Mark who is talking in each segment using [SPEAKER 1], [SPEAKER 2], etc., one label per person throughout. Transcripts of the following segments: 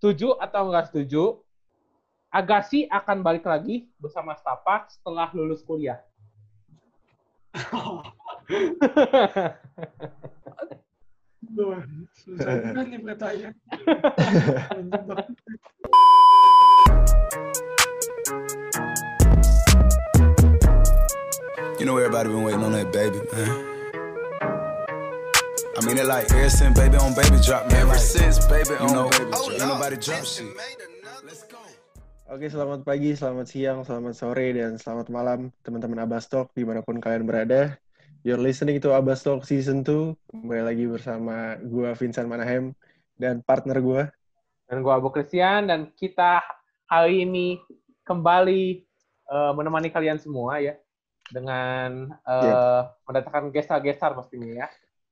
[SPEAKER 1] setuju atau nggak setuju, Agassi akan balik lagi bersama Setapak setelah lulus kuliah.
[SPEAKER 2] You know everybody been waiting on that baby, man. I mean it like ever since baby on baby drop, man. Ever since baby on know, baby drop, ain't nobody drop shit. Let's go.
[SPEAKER 3] Oke, selamat pagi, selamat siang, selamat sore, dan selamat malam teman-teman Abastok di mana pun kalian berada. You're listening to Abastok Season 2. Kembali lagi bersama gue Vincent Manahem dan partner gue.
[SPEAKER 1] Dan gue Abu Christian dan kita hari ini kembali uh, menemani kalian semua ya dengan uh, yeah. mendatangkan gestar-gestar pastinya ya.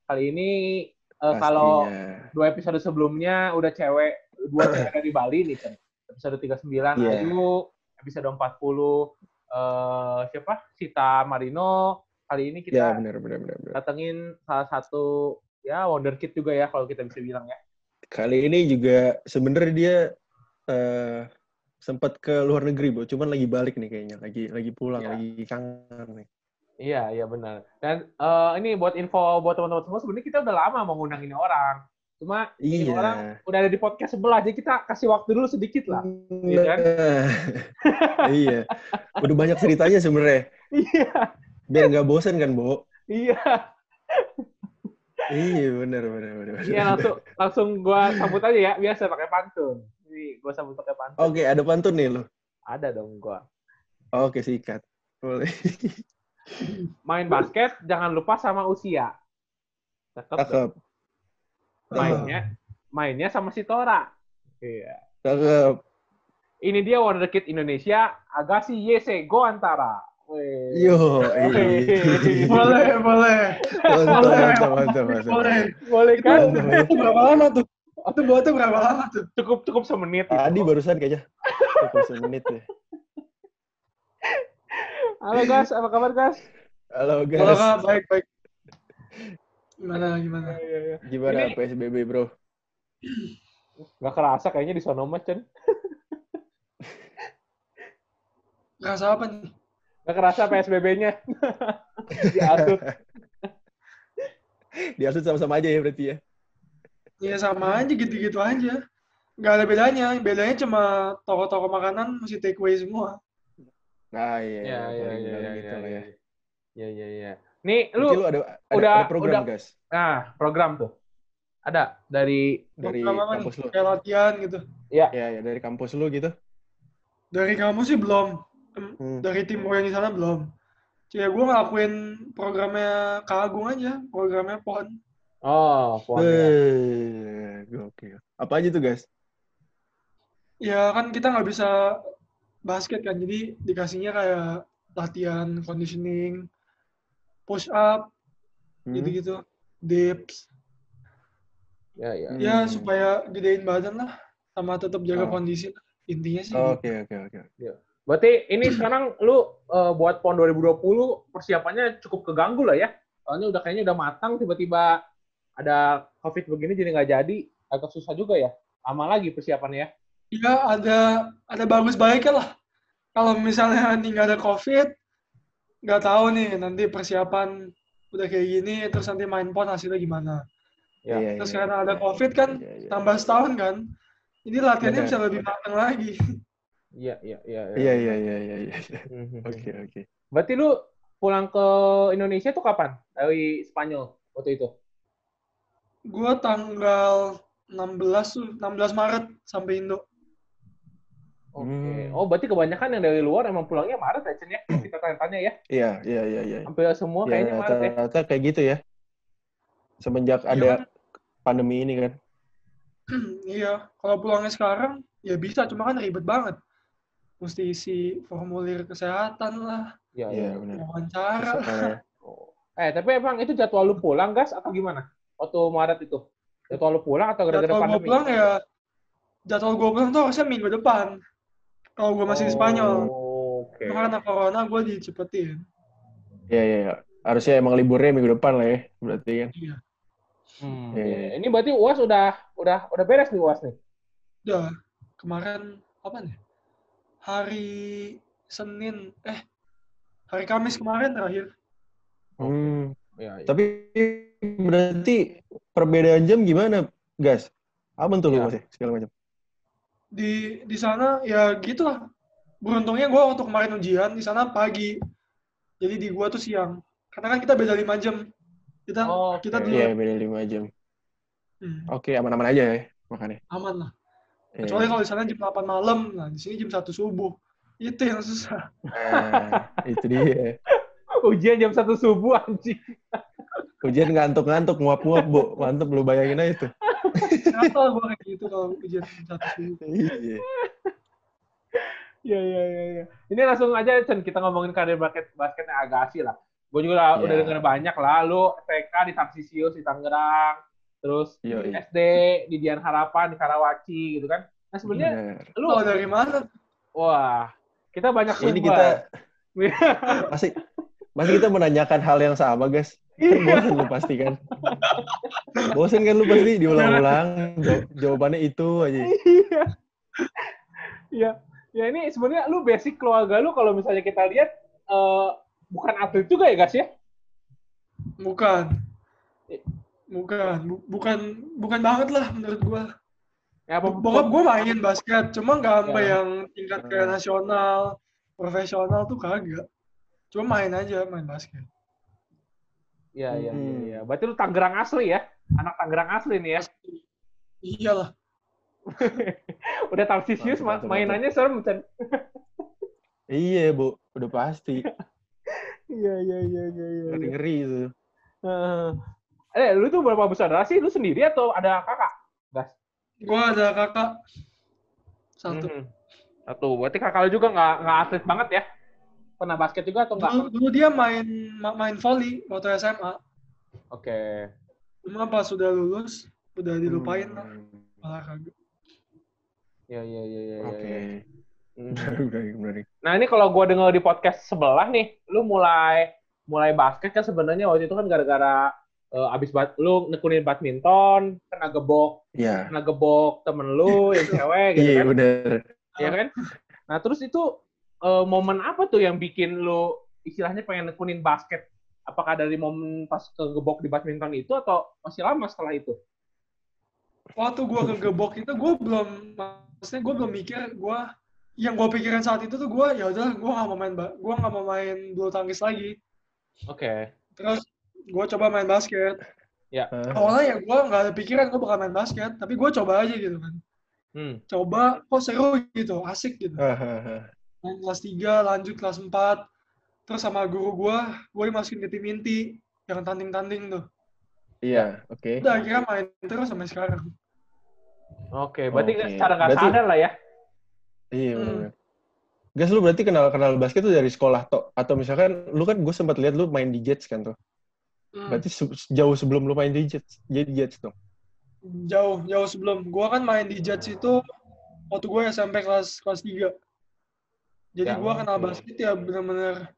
[SPEAKER 1] Kali ini uh, kalau dua episode sebelumnya udah cewek dua cewek dari Bali nih kan. Episode 39 yeah. Ayu, episode 40 uh, siapa? Sita Marino. Kali ini kita
[SPEAKER 3] yeah, bener, bener, bener, bener.
[SPEAKER 1] datengin salah satu ya wonderkid juga ya kalau kita bisa bilang ya.
[SPEAKER 3] Kali ini juga sebenarnya dia uh, sempat ke luar negeri, Bu. Cuman lagi balik nih kayaknya, lagi lagi pulang, ya. lagi kangen nih.
[SPEAKER 1] Iya, iya benar. Dan uh, ini buat info buat teman-teman semua, sebenarnya kita udah lama mau ngundang ini orang. Cuma iya. ini orang udah ada di podcast sebelah, jadi kita kasih waktu dulu sedikit lah. Iya kan?
[SPEAKER 3] iya. Udah banyak ceritanya sebenarnya.
[SPEAKER 1] Iya.
[SPEAKER 3] Biar nggak bosan kan, Bu?
[SPEAKER 1] Iya.
[SPEAKER 3] iya, benar, benar, benar.
[SPEAKER 1] Iya, langsung langsung gua sambut aja ya, biasa pakai pantun. Jadi gue sambut pakai pantun.
[SPEAKER 3] Oke, ada pantun nih lo.
[SPEAKER 1] Ada dong gue.
[SPEAKER 3] Oke, sikat. Boleh.
[SPEAKER 1] Main basket jangan lupa sama usia.
[SPEAKER 3] Cakep. Cakep.
[SPEAKER 1] Mainnya mainnya sama si Tora. Iya.
[SPEAKER 3] Cakep.
[SPEAKER 1] Ini dia Wonder Kid Indonesia, Agassi Yese Go Antara.
[SPEAKER 3] Yo,
[SPEAKER 4] boleh, boleh.
[SPEAKER 3] Mantap, mantap, mantap, mantap.
[SPEAKER 4] Boleh,
[SPEAKER 1] boleh kan?
[SPEAKER 4] Itu berapa lama tuh? Itu buatnya berapa lama tuh?
[SPEAKER 1] Cukup cukup semenit.
[SPEAKER 3] Tadi gitu. barusan kayaknya. Cukup semenit ya.
[SPEAKER 1] Halo guys, apa kabar guys?
[SPEAKER 3] Halo guys.
[SPEAKER 4] Halo kak, baik baik. Gimana gimana?
[SPEAKER 1] Ya, ya.
[SPEAKER 3] Gimana Ini... PSBB bro?
[SPEAKER 1] Gak kerasa kayaknya di sono mas Chen.
[SPEAKER 4] Kerasa apa nih?
[SPEAKER 1] Gak kerasa PSBB-nya. Diasut.
[SPEAKER 3] Diasut sama-sama aja ya berarti ya?
[SPEAKER 4] Iya sama aja gitu-gitu aja. Gak ada bedanya. Bedanya cuma toko-toko makanan masih take away semua.
[SPEAKER 3] Nah iya.
[SPEAKER 1] Iya iya iya iya
[SPEAKER 3] gitu
[SPEAKER 1] iya,
[SPEAKER 3] ya.
[SPEAKER 1] Iya iya iya. Nih lu,
[SPEAKER 3] lu ada, ada,
[SPEAKER 1] udah
[SPEAKER 3] ada program
[SPEAKER 1] udah,
[SPEAKER 3] guys.
[SPEAKER 1] Nah program tuh. Ada dari
[SPEAKER 3] dari
[SPEAKER 4] program
[SPEAKER 3] kampus lu.
[SPEAKER 4] Kayak latihan gitu.
[SPEAKER 1] Iya.
[SPEAKER 3] Iya ya, dari kampus lu gitu.
[SPEAKER 4] Dari kampus sih belum.
[SPEAKER 3] Hmm.
[SPEAKER 4] Dari tim di sana belum. Cuma gue ngelakuin programnya Kak Agung aja, programnya PON.
[SPEAKER 1] Oh, PON ya.
[SPEAKER 3] Eh, Gokil. Apa aja tuh guys?
[SPEAKER 4] Ya kan kita nggak bisa basket kan, jadi dikasihnya kayak latihan conditioning, push up,
[SPEAKER 3] Hmm.
[SPEAKER 4] gitu-gitu, dips.
[SPEAKER 1] Ya ya.
[SPEAKER 4] Ya
[SPEAKER 3] Hmm.
[SPEAKER 4] supaya gedein badan lah, sama tetap jaga
[SPEAKER 3] Oh.
[SPEAKER 4] kondisi. lah. Intinya sih.
[SPEAKER 3] Oke
[SPEAKER 4] gitu.
[SPEAKER 3] oke oke.
[SPEAKER 1] Berarti ini sekarang lu uh, buat PON 2020 persiapannya cukup keganggu lah ya. Soalnya udah kayaknya udah matang tiba-tiba ada COVID begini jadi nggak jadi. Agak susah juga ya. Lama lagi persiapannya ya.
[SPEAKER 4] Iya ada ada bagus baiknya lah. Kalau misalnya nanti nggak ada COVID, nggak tahu nih nanti persiapan udah kayak gini, terus nanti main pon hasilnya gimana.
[SPEAKER 1] Ya.
[SPEAKER 3] Iya,
[SPEAKER 4] Terus
[SPEAKER 3] iya,
[SPEAKER 4] karena
[SPEAKER 3] iya.
[SPEAKER 4] ada COVID kan,
[SPEAKER 3] Iya, iya.
[SPEAKER 4] tambah setahun kan. Ini latihannya
[SPEAKER 3] Benar.
[SPEAKER 4] bisa lebih matang lagi.
[SPEAKER 1] Iya iya iya.
[SPEAKER 3] Iya iya iya iya iya.
[SPEAKER 1] Mhm.
[SPEAKER 3] Oke oke.
[SPEAKER 1] Berarti lu pulang ke Indonesia tuh kapan? Dari Spanyol waktu itu?
[SPEAKER 4] Gue tanggal 16 tuh, 16 Maret sampai Indo.
[SPEAKER 1] Oke.
[SPEAKER 3] Hmm.
[SPEAKER 1] Oh, berarti kebanyakan yang dari luar emang pulangnya Maret ya, Chen ya? Kita tanya-tanya ya.
[SPEAKER 3] Iya iya iya iya.
[SPEAKER 1] Hampir semua
[SPEAKER 3] Ya,
[SPEAKER 1] kayaknya Maret ya.
[SPEAKER 3] rata-rata kayak gitu ya. Semenjak
[SPEAKER 4] Iya
[SPEAKER 3] ada
[SPEAKER 4] kan?
[SPEAKER 3] pandemi ini kan.
[SPEAKER 4] iya, kalau pulangnya sekarang ya bisa, cuma kan ribet banget. Mesti isi formulir kesehatan lah,
[SPEAKER 1] Iya,
[SPEAKER 3] Iya
[SPEAKER 1] iya.
[SPEAKER 3] benar.
[SPEAKER 4] wawancara.
[SPEAKER 1] Oh. Eh, tapi emang itu jadwal lu pulang, gas atau gimana? Waktu Maret itu? Jadwal lu pulang atau gara-gara
[SPEAKER 4] Jadwal gue
[SPEAKER 1] pandemi?
[SPEAKER 4] pulang ya, jadwal gue pulang tuh harusnya minggu depan. Kalau gue masih di Spanyol.
[SPEAKER 1] Oh, Oke.
[SPEAKER 4] Cuma karena corona gue dicepetin.
[SPEAKER 3] Iya iya iya. Harusnya emang liburnya minggu depan lah ya. Berarti kan.
[SPEAKER 4] Iya.
[SPEAKER 1] Hmm,
[SPEAKER 3] iya.
[SPEAKER 1] Ini berarti UAS udah udah udah beres nih UAS nih.
[SPEAKER 4] Udah kemarin apa nih? Hari Senin eh hari Kamis kemarin terakhir.
[SPEAKER 3] Hmm.
[SPEAKER 1] Ya, ya.
[SPEAKER 3] Tapi berarti perbedaan jam gimana, guys? Apa tuh lu
[SPEAKER 1] Iya.
[SPEAKER 3] masih segala macam?
[SPEAKER 4] Di di sana ya gitu lah. Beruntungnya gue waktu kemarin ujian di sana pagi. Jadi di gua tuh siang. Karena kan kita beda 5 jam. Kita
[SPEAKER 1] Oh,
[SPEAKER 4] kita dulu
[SPEAKER 3] Iya, beda 5 jam.
[SPEAKER 4] hmm,
[SPEAKER 3] Oke, aman-aman aja ya makanya.
[SPEAKER 4] aman lah.
[SPEAKER 3] Iya.
[SPEAKER 4] Kecuali kalau di sana jam 8 malam, nah di sini jam 1 subuh. Itu yang susah.
[SPEAKER 3] Nah, itu dia.
[SPEAKER 1] Ujian jam satu subuh anjing.
[SPEAKER 3] Ujian ngantuk-ngantuk, nguap-nguap, Bu. Mantep lu bayangin aja tuh.
[SPEAKER 4] Gatel gue kayak gitu kalau ujian jam 1 subuh.
[SPEAKER 3] Iya.
[SPEAKER 1] Iya iya iya. iya. Ini langsung aja Chen kita ngomongin karir basket basketnya Agassi lah. Gue juga udah-
[SPEAKER 3] Iya.
[SPEAKER 1] udah denger banyak lah. Lu TK di Tarsisius di Tangerang, terus
[SPEAKER 3] iya.
[SPEAKER 1] SD di Dian Harapan di Karawaci gitu kan. Nah sebenarnya lu
[SPEAKER 4] Lo dari mana?
[SPEAKER 1] wah kita banyak
[SPEAKER 3] Ini
[SPEAKER 1] sumber.
[SPEAKER 3] kita masih masih kita menanyakan hal yang sama, guys. Kan bosen lu pasti kan. Bosen kan lu pasti diulang-ulang. Jaw- jawabannya itu aja.
[SPEAKER 1] Iya. Iya. Ya ini sebenarnya lu basic keluarga lu kalau misalnya kita lihat eh, bukan atlet juga ya guys ya?
[SPEAKER 4] Bukan. Bukan. Bu- bukan bukan banget lah menurut gue.
[SPEAKER 1] Ya
[SPEAKER 4] Bokap gue main basket, cuma nggak sampai
[SPEAKER 1] Ya.
[SPEAKER 4] yang tingkat kayak nasional, profesional tuh kagak. Cuma main aja, main basket.
[SPEAKER 1] Iya iya iya.
[SPEAKER 3] Hmm.
[SPEAKER 1] iya. Berarti lu Tangerang asli ya? Anak Tangerang asli nih ya?
[SPEAKER 4] Iyalah.
[SPEAKER 1] Udah Tarsisius ma- mainannya serem Chan.
[SPEAKER 3] Iya, Bu. Udah pasti.
[SPEAKER 1] Iya iya iya iya iya.
[SPEAKER 3] Ngeri-ngeri itu.
[SPEAKER 1] Heeh. Eh, lu tuh berapa bersaudara sih? Lu sendiri atau ada kakak? Gas.
[SPEAKER 4] Gue ada kakak satu.
[SPEAKER 1] Mhm. Satu. Berarti kakak lu juga nggak nggak atlet banget ya? Pernah basket juga atau enggak?
[SPEAKER 4] Dulu, dulu dia main ma- main volley waktu SMA.
[SPEAKER 1] Oke.
[SPEAKER 4] Cuma pas sudah lulus, udah dilupain lah
[SPEAKER 3] Hmm.
[SPEAKER 4] olahraga.
[SPEAKER 1] Iya iya iya iya.
[SPEAKER 3] Oke.
[SPEAKER 1] iya.
[SPEAKER 3] Menarik, menarik, menarik.
[SPEAKER 1] Nah ini kalau gue denger di podcast sebelah nih, lu mulai mulai basket kan sebenarnya waktu itu kan gara-gara eh, abis bat, lu nekunin badminton, kena gebok,
[SPEAKER 3] Iya.
[SPEAKER 1] kena gebok temen lu yang cewek gitu
[SPEAKER 3] Iya,
[SPEAKER 1] kan,
[SPEAKER 3] bener.
[SPEAKER 1] ya kan? Nah terus itu momen apa tuh yang bikin lu istilahnya pengen nekunin basket? Apakah dari momen pas kegebok di badminton itu atau masih lama setelah itu?
[SPEAKER 4] Waktu gue kegebok itu gue belum, maksudnya gue belum mikir gue yang gue pikirin saat itu tuh gue ya udah gue nggak mau main gue nggak mau main bulu tangkis lagi.
[SPEAKER 1] Oke.
[SPEAKER 4] Terus gue coba main basket.
[SPEAKER 3] Hah?
[SPEAKER 4] Awalnya ya gue nggak ada pikiran gue bakal main basket, tapi gue coba aja gitu kan.
[SPEAKER 1] Hmm.
[SPEAKER 4] Coba, kok seru gitu, asik gitu. Kelas 3, lanjut kelas 4. Terus sama guru gue, gue dimasukin ke tim inti yang tanding-tanding tuh.
[SPEAKER 3] Iya, oke.
[SPEAKER 4] Udah akhirnya main terus sampai sekarang.
[SPEAKER 1] Oke, berarti
[SPEAKER 3] Oke.
[SPEAKER 1] secara nggak
[SPEAKER 3] Berarti-
[SPEAKER 1] sadar lah ya.
[SPEAKER 3] Iya,
[SPEAKER 4] Hmm.
[SPEAKER 3] Gas lu berarti kenal kenal basket tuh dari sekolah toh atau misalkan lu kan gue sempat lihat lu main di Jets kan tuh.
[SPEAKER 4] Hmm.
[SPEAKER 3] Berarti se- jauh sebelum lu main di Jets, jadi Jets dong.
[SPEAKER 4] Jauh, jauh sebelum. Gue kan main di Jets itu waktu gue SMP kelas kelas 3. Jadi
[SPEAKER 1] Ya,
[SPEAKER 4] gue kenal
[SPEAKER 1] oke.
[SPEAKER 4] basket ya bener-bener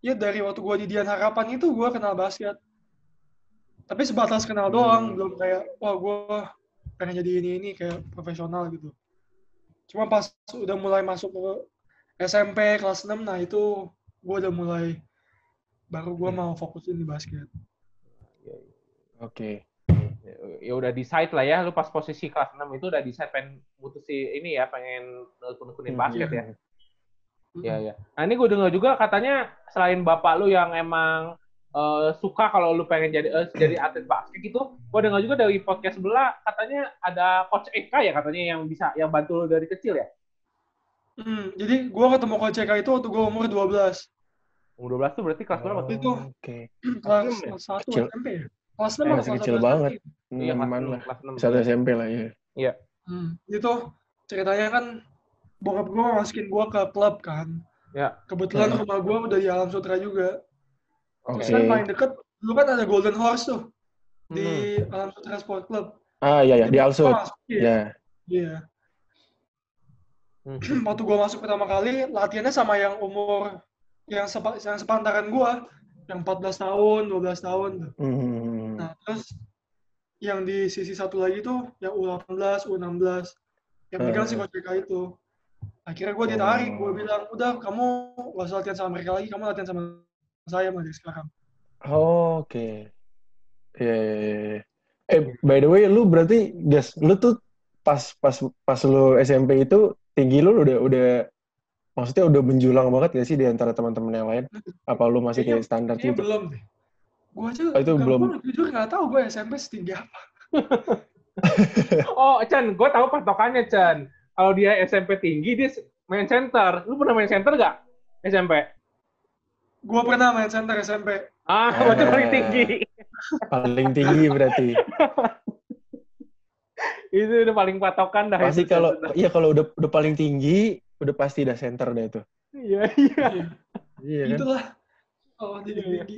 [SPEAKER 4] ya dari waktu gue di Dian Harapan itu gue kenal basket. Tapi sebatas kenal doang,
[SPEAKER 3] Hmm.
[SPEAKER 4] belum kayak wah gue pengen jadi ini ini kayak profesional gitu. Cuma pas udah mulai masuk ke SMP kelas 6, nah itu gue udah mulai baru gue
[SPEAKER 1] Hmm.
[SPEAKER 4] mau fokusin di basket.
[SPEAKER 3] Oke.
[SPEAKER 1] ya udah decide lah ya lu pas posisi kelas 6 itu udah decide pengen mutusin ini ya pengen nekunin
[SPEAKER 3] Hmm,
[SPEAKER 1] basket
[SPEAKER 3] iya.
[SPEAKER 1] ya Iya iya. Nah ini gue dengar juga katanya selain bapak lu yang emang eh, suka kalau lu pengen jadi eh, jadi atlet basket gitu, gue dengar juga dari podcast sebelah katanya ada coach Eka ya katanya yang bisa yang bantu lu dari kecil ya.
[SPEAKER 4] Hmm, jadi gue ketemu Coach Eka itu waktu gue umur 12.
[SPEAKER 1] Umur 12 tuh berarti kelas berapa tuh?
[SPEAKER 4] Itu.
[SPEAKER 3] Oke.
[SPEAKER 4] kelas
[SPEAKER 1] enam ya?
[SPEAKER 4] kelas satu
[SPEAKER 3] Kecil.
[SPEAKER 4] SMP ya? Kelas enam
[SPEAKER 3] Eh,
[SPEAKER 4] atau
[SPEAKER 3] masih
[SPEAKER 4] kelas
[SPEAKER 3] kecil
[SPEAKER 4] 11
[SPEAKER 3] banget.
[SPEAKER 1] Iya kelas
[SPEAKER 3] Enaman
[SPEAKER 1] 6,
[SPEAKER 3] lah.
[SPEAKER 1] kelas 6.
[SPEAKER 3] Satu SMP lah ya.
[SPEAKER 4] Hmm, itu ceritanya kan bokap gue masukin gue ke klub kan.
[SPEAKER 1] Ya.
[SPEAKER 4] Kebetulan
[SPEAKER 3] Hmm.
[SPEAKER 4] rumah gue udah di Alam Sutra juga.
[SPEAKER 3] Oke.
[SPEAKER 4] Terus kan paling deket, dulu kan ada Golden Horse tuh
[SPEAKER 1] Hmm.
[SPEAKER 4] di Alam Sutra Sport Club.
[SPEAKER 3] Ah iya ya di Alsut.
[SPEAKER 4] Iya.
[SPEAKER 3] Ya.
[SPEAKER 4] Iya.
[SPEAKER 1] Hmm.
[SPEAKER 4] Waktu gue masuk pertama kali, latihannya sama yang umur yang, sepa, yang sepantaran gue, yang 14 tahun, 12 tahun tuh.
[SPEAKER 3] Hmm.
[SPEAKER 4] Nah, terus yang di sisi satu lagi tuh yang U18, U16. yang megang si
[SPEAKER 3] Eh.
[SPEAKER 4] coach BK itu akhirnya gue ditarik gue
[SPEAKER 3] Oh.
[SPEAKER 4] bilang udah kamu gak usah latihan sama mereka lagi kamu latihan sama saya mulai sekarang
[SPEAKER 3] Oh, Oke. Iya, iya, iya, iya. Eh, by the way, lu berarti, Gas, lu tuh pas pas pas lu SMP itu tinggi lu udah udah maksudnya udah menjulang banget gak sih di antara teman-teman yang lain? Apa lu masih kayak standar gitu?
[SPEAKER 4] belum deh gue aja
[SPEAKER 3] Oh, itu belum.
[SPEAKER 4] gua jujur nggak tahu gue SMP setinggi apa
[SPEAKER 1] Oh, Chan, gue tahu patokannya, Chan. Kalau dia SMP tinggi, dia main center. Lu pernah main center gak? SMP?
[SPEAKER 4] gue pernah main center SMP
[SPEAKER 1] Ah,
[SPEAKER 3] Ah.
[SPEAKER 1] berarti paling tinggi.
[SPEAKER 3] Paling tinggi berarti.
[SPEAKER 1] itu udah paling patokan dah.
[SPEAKER 3] Pasti kalau iya kalau udah udah paling tinggi, udah pasti udah center deh itu.
[SPEAKER 1] Iya, iya.
[SPEAKER 4] Iya,
[SPEAKER 3] kan?
[SPEAKER 4] itulah oh jadi
[SPEAKER 1] Iya.
[SPEAKER 4] tinggi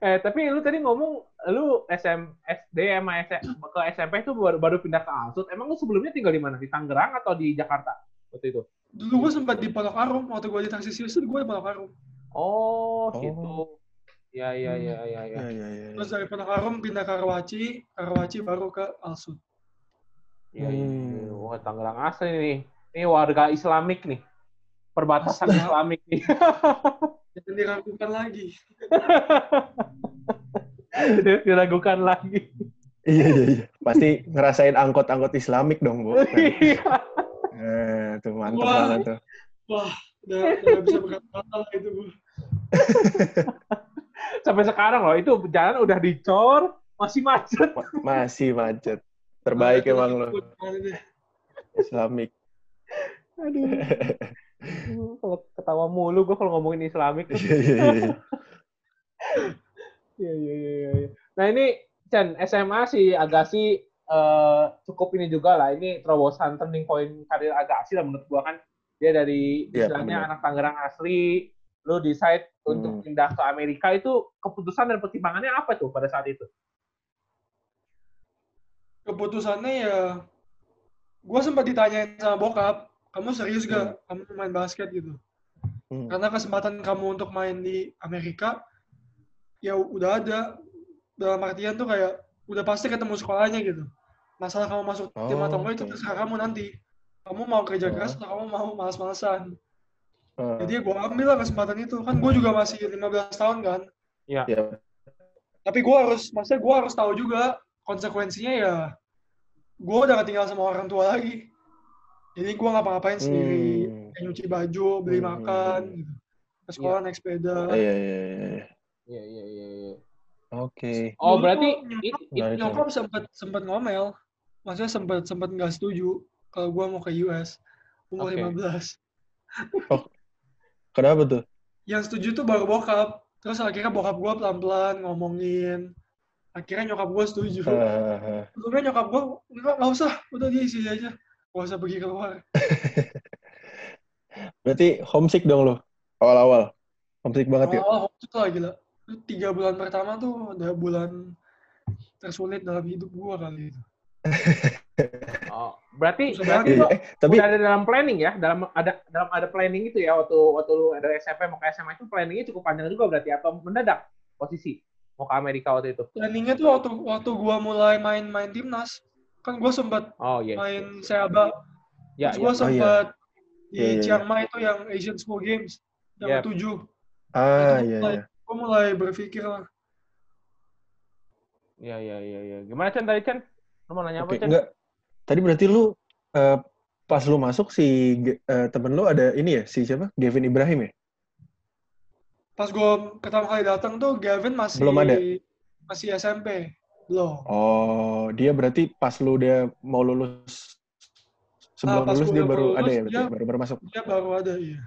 [SPEAKER 1] Eh, tapi lu tadi ngomong lu SM, SD sama SM, ke SMP itu baru, baru pindah ke Alsut. Emang lu sebelumnya tinggal di mana? Di Tangerang atau di Jakarta? Waktu itu?
[SPEAKER 4] dulu gue sempat di Pondok Arum waktu gue di taksi Sius gue di Pondok Arum
[SPEAKER 1] Oh,
[SPEAKER 3] Oh.
[SPEAKER 1] gitu. Ya, ya, ya, ya, ya.
[SPEAKER 3] Iya, iya, iya.
[SPEAKER 4] terus dari Pondok Arum pindah ke Karawaci Karawaci baru ke Alsut
[SPEAKER 1] Iya, iya.
[SPEAKER 3] Hmm.
[SPEAKER 1] Wah, Tangerang asli nih. Ini warga Islamik nih. Perbatasan. Islamik nih.
[SPEAKER 4] jangan diragukan lagi
[SPEAKER 1] Diragukan lagi.
[SPEAKER 3] Iya, iya, iya. Pasti ngerasain angkot-angkot Islamik dong, Bu.
[SPEAKER 1] Iya.
[SPEAKER 3] Nah, tuh mantep
[SPEAKER 4] Wah.
[SPEAKER 3] banget tuh.
[SPEAKER 4] wah udah udah nggak bisa berkata lah itu gue
[SPEAKER 1] Sampai sekarang loh, itu jalan udah dicor, masih macet.
[SPEAKER 3] Ma- Masih macet. Terbaik emang lo. Islamik.
[SPEAKER 1] Aduh. Kalau ketawa mulu gue kalau ngomongin Islamik.
[SPEAKER 3] Iya, iya, iya.
[SPEAKER 1] Iya, iya, iya. Nah ini Chan, SMA si Agassi eh, cukup ini juga lah. Ini terobosan turning point karir Agassi lah menurut gua kan. Dia dari
[SPEAKER 3] Iya,
[SPEAKER 1] istilahnya anak Tangerang asli, lu decide untuk
[SPEAKER 3] Hmm.
[SPEAKER 1] pindah ke Amerika itu keputusan dan pertimbangannya apa tuh pada saat itu?
[SPEAKER 4] keputusannya ya gue sempat ditanyain sama bokap kamu serius gak? Kamu mau main basket gitu?
[SPEAKER 3] Hmm.
[SPEAKER 4] karena kesempatan kamu untuk main di Amerika ya udah ada. Dalam artian tuh kayak udah pasti ketemu sekolahnya gitu. Masalah kamu masuk tim
[SPEAKER 3] Oh,
[SPEAKER 4] atau enggak itu terserah kamu nanti. Kamu mau kerja
[SPEAKER 3] Oh.
[SPEAKER 4] keras atau kamu mau malas-malasan.
[SPEAKER 3] Eh,
[SPEAKER 4] jadi gue ambil lah kesempatan itu. Kan gue juga masih 15 tahun kan?
[SPEAKER 1] Ya.
[SPEAKER 3] ya.
[SPEAKER 4] tapi gue harus maksudnya gue harus tahu juga konsekuensinya ya gue udah gak tinggal sama orang tua lagi jadi gue ngapa-ngapain sendiri
[SPEAKER 3] Hmm.
[SPEAKER 4] kayak nyuci baju beli
[SPEAKER 3] Hmm.
[SPEAKER 4] makan gitu ke sekolah naik sepeda
[SPEAKER 3] Iya, iya, iya, iya.
[SPEAKER 1] Iya, iya, iya. iya.
[SPEAKER 3] Oke.
[SPEAKER 1] Oh berarti
[SPEAKER 4] nyokap-
[SPEAKER 1] it- it-
[SPEAKER 4] sempet sempet ngomel maksudnya sempet sempet nggak setuju kalau gue mau ke US umur
[SPEAKER 1] Oke.
[SPEAKER 4] 15
[SPEAKER 3] Kenapa tuh?
[SPEAKER 4] yang setuju tuh baru bokap terus akhirnya bokap gue pelan-pelan ngomongin akhirnya nyokap gue setuju sebelumnya nyokap gue enggak nggak usah udah dia isi aja gak usah pergi keluar
[SPEAKER 3] berarti homesick dong lo awal-awal. Homesick banget ya.
[SPEAKER 4] awal homesick lah gila Itu tiga bulan pertama tuh udah bulan tersulit dalam hidup gue kali itu
[SPEAKER 1] oh, berarti berarti
[SPEAKER 3] Iya, eh, tapi
[SPEAKER 1] udah ada dalam planning ya, dalam ada dalam ada planning itu ya waktu waktu lu dari SMP mau ke SMA itu planningnya cukup panjang juga berarti atau mendadak posisi mau ke Amerika waktu itu?
[SPEAKER 4] planningnya tuh waktu waktu gue mulai main-main timnas kan gue sempat
[SPEAKER 1] Oh iya.
[SPEAKER 4] main Seaba
[SPEAKER 1] Ya,
[SPEAKER 4] terus gue
[SPEAKER 1] ya.
[SPEAKER 4] sempat di
[SPEAKER 3] Iya, iya, iya.
[SPEAKER 4] Chiang Mai itu yang Asian School Games yang
[SPEAKER 1] Yep.
[SPEAKER 4] tujuh
[SPEAKER 3] ah
[SPEAKER 4] Itu
[SPEAKER 3] iya
[SPEAKER 4] mulai,
[SPEAKER 3] iya.
[SPEAKER 4] gue mulai berpikir lah
[SPEAKER 1] Iya, iya, iya, iya. Gimana Chan tadi Chan? Lu mau nanya
[SPEAKER 3] Oke,
[SPEAKER 1] apa Chan?
[SPEAKER 3] enggak. Tadi berarti lu eh, pas lu masuk si eh, temen lu ada ini ya, si siapa? Gavin Ibrahim ya?
[SPEAKER 4] pas gue pertama kali datang tuh Gavin masih
[SPEAKER 3] Belum ada?
[SPEAKER 4] masih SMP belum
[SPEAKER 3] Oh, dia berarti pas lu udah mau lulus sebelum
[SPEAKER 4] Ah, pas
[SPEAKER 3] lulus
[SPEAKER 4] gua
[SPEAKER 3] dia
[SPEAKER 4] udah
[SPEAKER 3] baru
[SPEAKER 4] lulus,
[SPEAKER 3] ada ya berarti
[SPEAKER 4] dia-
[SPEAKER 3] baru, baru masuk.
[SPEAKER 4] dia baru ada iya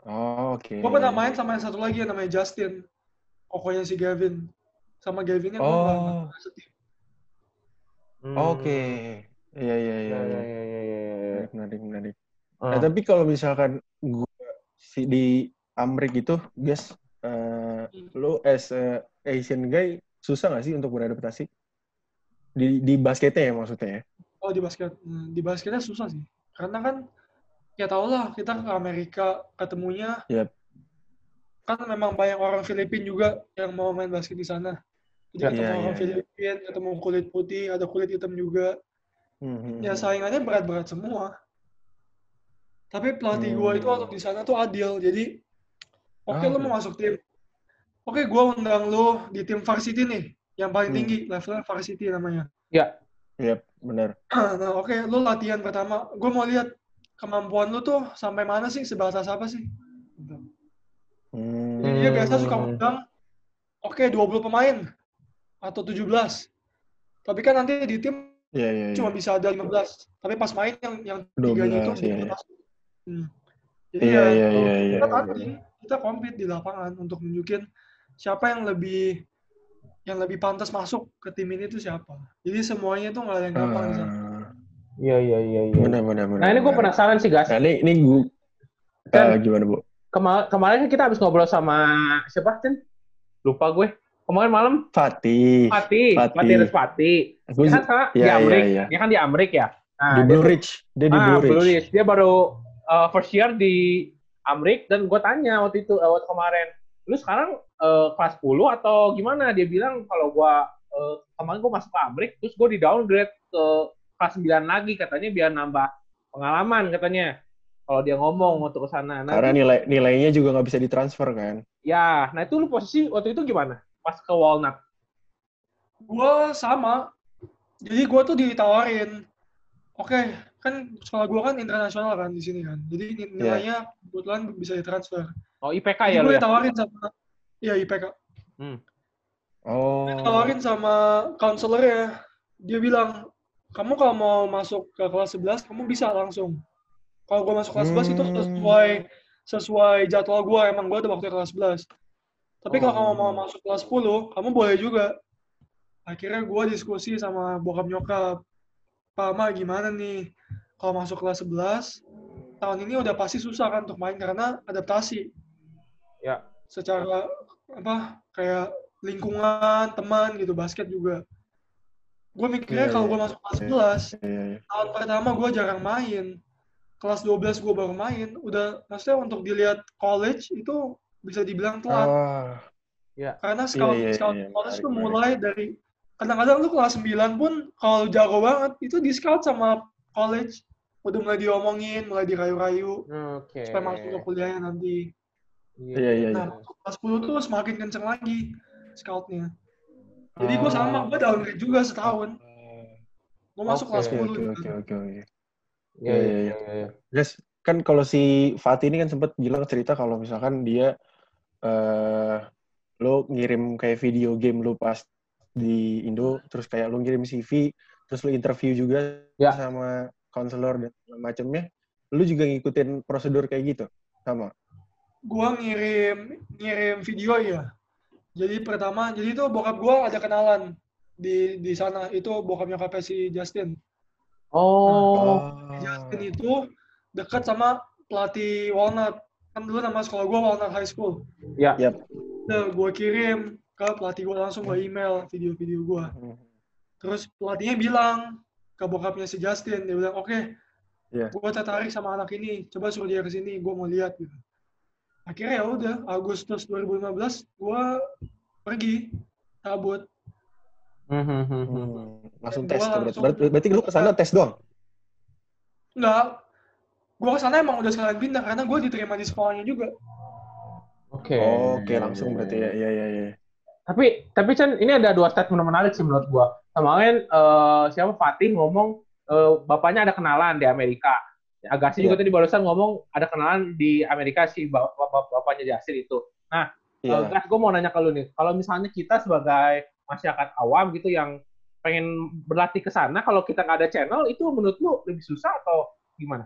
[SPEAKER 3] Oh, oke.
[SPEAKER 4] gue pernah main sama yang satu lagi yang namanya Justin kokonya si Gavin sama Gavinnya gue nggak
[SPEAKER 3] Oh.
[SPEAKER 4] setim
[SPEAKER 1] Hmm.
[SPEAKER 3] Oke. Iya iya iya.
[SPEAKER 1] Iya,
[SPEAKER 3] iya.
[SPEAKER 1] iya, iya, iya, iya, iya.
[SPEAKER 3] Menarik, menarik.
[SPEAKER 1] Ah.
[SPEAKER 3] Nah, tapi kalau misalkan gua si di Amrik itu, guys, eh, lu as a Asian guy susah nggak sih untuk beradaptasi? Di di basketnya ya maksudnya ya?
[SPEAKER 4] oh di basket Hmm, di basketnya susah sih karena kan ya tau lah kita ke Amerika ketemunya
[SPEAKER 3] Yap.
[SPEAKER 4] kan memang banyak orang Filipin juga yang mau main basket di sana jadi
[SPEAKER 3] Iya,
[SPEAKER 4] ketemu
[SPEAKER 3] iya,
[SPEAKER 4] orang
[SPEAKER 3] iya.
[SPEAKER 4] Filipin ketemu kulit putih ada kulit hitam juga
[SPEAKER 3] Hmm, hmm,
[SPEAKER 4] ya
[SPEAKER 3] hmm.
[SPEAKER 4] saingannya berat-berat semua Tapi pelatih gue itu waktu di sana tuh adil. Jadi, oke
[SPEAKER 3] Ah.
[SPEAKER 4] lu mau masuk tim. Oke, gue undang lu di tim varsity nih, yang paling
[SPEAKER 3] Hmm.
[SPEAKER 4] tinggi, levelnya varsity namanya.
[SPEAKER 1] Ya.
[SPEAKER 3] Yep, benar.
[SPEAKER 4] Nah, oke, lu latihan pertama. Gue mau lihat kemampuan lu tuh sampai mana sih, sebatas apa sih? Gitu.
[SPEAKER 3] Hmm.
[SPEAKER 4] Jadi dia biasa suka undang, oke 20 pemain atau 17. Tapi kan nanti di tim
[SPEAKER 3] Iya, iya, iya.
[SPEAKER 4] cuma bisa ada 15. Tapi pas main yang yang tiganya itu
[SPEAKER 3] 12, iya, iya.
[SPEAKER 4] masuk. Hmm. Jadi
[SPEAKER 3] Iya,
[SPEAKER 4] ya,
[SPEAKER 3] iya, iya, iya.
[SPEAKER 4] kita
[SPEAKER 3] iya.
[SPEAKER 4] tanding, kita compete di lapangan untuk nunjukin siapa yang lebih yang lebih pantas masuk ke tim ini tuh siapa. Jadi semuanya tuh nggak ada yang gampang di sana.
[SPEAKER 3] Ah,
[SPEAKER 1] Iya, iya, iya. iya.
[SPEAKER 3] Benar, benar, benar.
[SPEAKER 1] Nah, ini gue penasaran sih, Gas.
[SPEAKER 3] Nah, ini, ini gue...
[SPEAKER 1] Kan-
[SPEAKER 3] gimana, Bu?
[SPEAKER 1] Kema- kemarin kan kita habis ngobrol sama siapa, Cen? Lupa gue. Kemarin malam
[SPEAKER 3] Fatih.
[SPEAKER 1] Fatih,
[SPEAKER 3] Fatih.
[SPEAKER 1] Fatih Respati. Dia kan sekarang di
[SPEAKER 3] Iya,
[SPEAKER 1] Amrik.
[SPEAKER 3] iya, iya.
[SPEAKER 1] Dia kan di Amrik ya. Nah,
[SPEAKER 3] di Blue Ridge. Dia di
[SPEAKER 1] ah,
[SPEAKER 3] Blue Ridge.
[SPEAKER 1] Blue Ridge. Dia baru uh, first year di Amrik dan gue tanya waktu itu uh, waktu kemarin, lu sekarang uh, kelas 10 atau gimana? Dia bilang kalau gue uh, kemarin gue masuk ke Amrik, terus gue di downgrade ke kelas 9 lagi katanya biar nambah pengalaman katanya. Kalau dia ngomong untuk ke sana. Nah,
[SPEAKER 3] Karena nilai nilainya juga nggak bisa ditransfer kan.
[SPEAKER 1] ya, nah itu lu posisi waktu itu gimana? Pas ke Walnut.
[SPEAKER 4] Gue sama. Jadi gue tuh ditawarin, oke kan sekolah gue kan internasional kan di sini kan. Jadi ni- nilainya kebetulan bisa ditransfer.
[SPEAKER 1] Oh, IPK
[SPEAKER 4] Jadi
[SPEAKER 1] ya lu
[SPEAKER 4] gue
[SPEAKER 1] ya?
[SPEAKER 4] ditawarin sama, iya IPK.
[SPEAKER 3] Oh.
[SPEAKER 4] Ditawarin sama counselor dia bilang, kamu kalau mau masuk ke kelas 11, kamu bisa langsung. Kalau gue masuk kelas 11 itu
[SPEAKER 3] Hmm.
[SPEAKER 4] sesuai sesuai jadwal gue, emang gue ada waktu kelas 11. Tapi kalau
[SPEAKER 1] Oh.
[SPEAKER 4] kamu mau masuk kelas 10, kamu boleh juga. Akhirnya gue diskusi sama bokap nyokap. Pak Ma gimana nih? Kalau masuk kelas 11, tahun ini udah pasti susah kan untuk main karena adaptasi.
[SPEAKER 1] Ya.
[SPEAKER 4] Secara apa kayak lingkungan, teman gitu, basket juga. Gue mikirnya
[SPEAKER 3] Iya,
[SPEAKER 4] kalau
[SPEAKER 3] iya,
[SPEAKER 4] gue masuk kelas
[SPEAKER 3] iya.
[SPEAKER 4] 11,
[SPEAKER 3] Iya, iya.
[SPEAKER 4] tahun pertama gue jarang main. Kelas 12 gue baru main. Udah, maksudnya untuk dilihat college itu bisa dibilang telat.
[SPEAKER 3] Ah,
[SPEAKER 4] Karena scout,
[SPEAKER 3] iya, iya,
[SPEAKER 4] scout
[SPEAKER 3] iya,
[SPEAKER 4] college
[SPEAKER 3] menarik,
[SPEAKER 4] tuh
[SPEAKER 3] menarik.
[SPEAKER 4] mulai dari, kadang-kadang lu kelas 9 pun kalau jago banget, itu di scout sama college. Udah mulai diomongin, mulai dirayu-rayu,
[SPEAKER 1] Oke.
[SPEAKER 4] supaya masuk ke kuliahnya nanti.
[SPEAKER 3] Iya, iya,
[SPEAKER 4] Nah,
[SPEAKER 3] iya.
[SPEAKER 4] kelas 10 tuh semakin kenceng lagi scoutnya. Jadi gue
[SPEAKER 3] Oh.
[SPEAKER 4] sama, gue downgrade juga setahun. Gue masuk kelas
[SPEAKER 3] Oke,
[SPEAKER 4] 10
[SPEAKER 3] oke,
[SPEAKER 4] gitu.
[SPEAKER 3] oke, oke, oke.
[SPEAKER 1] Iya,
[SPEAKER 3] Iya,
[SPEAKER 1] iya,
[SPEAKER 3] iya,
[SPEAKER 1] iya, iya.
[SPEAKER 3] Guys, kan kalau si Fatih ini kan sempat bilang cerita kalau misalkan dia eh lo ngirim kayak video game lu pas di Indo, terus kayak lu ngirim CV, terus lu interview juga
[SPEAKER 1] Ya.
[SPEAKER 3] sama konselor dan macamnya. Lu juga ngikutin prosedur kayak gitu? Sama?
[SPEAKER 4] Gua ngirim ngirim video ya. Jadi pertama, jadi itu bokap gua ada kenalan di di sana. Itu bokap nyokapnya si Justin.
[SPEAKER 1] Oh,
[SPEAKER 4] Justin itu dekat sama pelatih Walnut. Kan dulu nama sekolah gua Walnut High School.
[SPEAKER 1] ya.
[SPEAKER 3] Yap.
[SPEAKER 4] Udah gua kirim ke pelatih gua langsung gua email video-video gua. Terus pelatihnya bilang ke bokapnya si Justin, dia bilang, oke,
[SPEAKER 3] Iya.
[SPEAKER 4] gua tertarik sama anak ini, coba suruh dia ke sini, gua mau lihat gitu. Akhirnya ya udah, Agustus 2015 gua pergi cabut.
[SPEAKER 1] Hmm, hmm, hmm, hmm.
[SPEAKER 3] Hmm, langsung
[SPEAKER 4] Dan
[SPEAKER 3] tes
[SPEAKER 4] gua
[SPEAKER 3] tuh berarti.
[SPEAKER 4] langsung-
[SPEAKER 3] Berarti, berarti lu ke sana tes doang?
[SPEAKER 4] Enggak, gua ke sana emang udah sekalian pindah karena gua diterima di sekolahnya juga.
[SPEAKER 1] Oke.
[SPEAKER 3] Oke, langsung berarti ya. Iya, iya, iya.
[SPEAKER 1] Tapi tapi Chan ini ada dua statement menarik sih menurut gua. Kemarin eh, siapa Fatih ngomong eh, bapaknya ada kenalan di Amerika. Agassi juga
[SPEAKER 3] Iya.
[SPEAKER 1] tadi barusan ngomong ada kenalan di Amerika sih bap- bap- bapaknya Jasir itu. Nah,
[SPEAKER 3] Iya.
[SPEAKER 1] Gas, gue mau nanya ke lu nih. Kalau misalnya kita sebagai masyarakat awam gitu yang pengen berlatih ke sana, kalau kita nggak ada channel, itu menurut lu lebih susah atau gimana?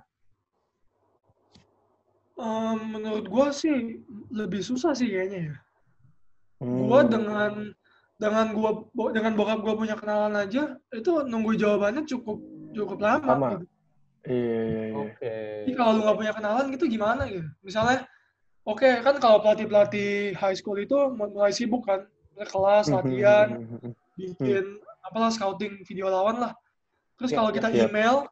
[SPEAKER 4] Em, menurut gua sih lebih susah sih kayaknya ya.
[SPEAKER 3] Hmm.
[SPEAKER 4] Gua dengan dengan gua bo- dengan bokap gua punya kenalan aja itu nunggu jawabannya cukup cukup lama.
[SPEAKER 3] Lama.
[SPEAKER 4] gitu.
[SPEAKER 3] Iya, iya, iya.
[SPEAKER 1] Oke.
[SPEAKER 4] Jadi kalau lu nggak punya kenalan gitu gimana gitu? Misalnya, oke kan kalau pelatih pelatih high school itu mulai sibuk kan, Mulai kelas
[SPEAKER 3] Hmm,
[SPEAKER 4] latihan, bikin apalah scouting video lawan lah. Terus
[SPEAKER 1] Ya,
[SPEAKER 4] kalau
[SPEAKER 1] ya,
[SPEAKER 4] kita
[SPEAKER 3] ya.
[SPEAKER 4] email,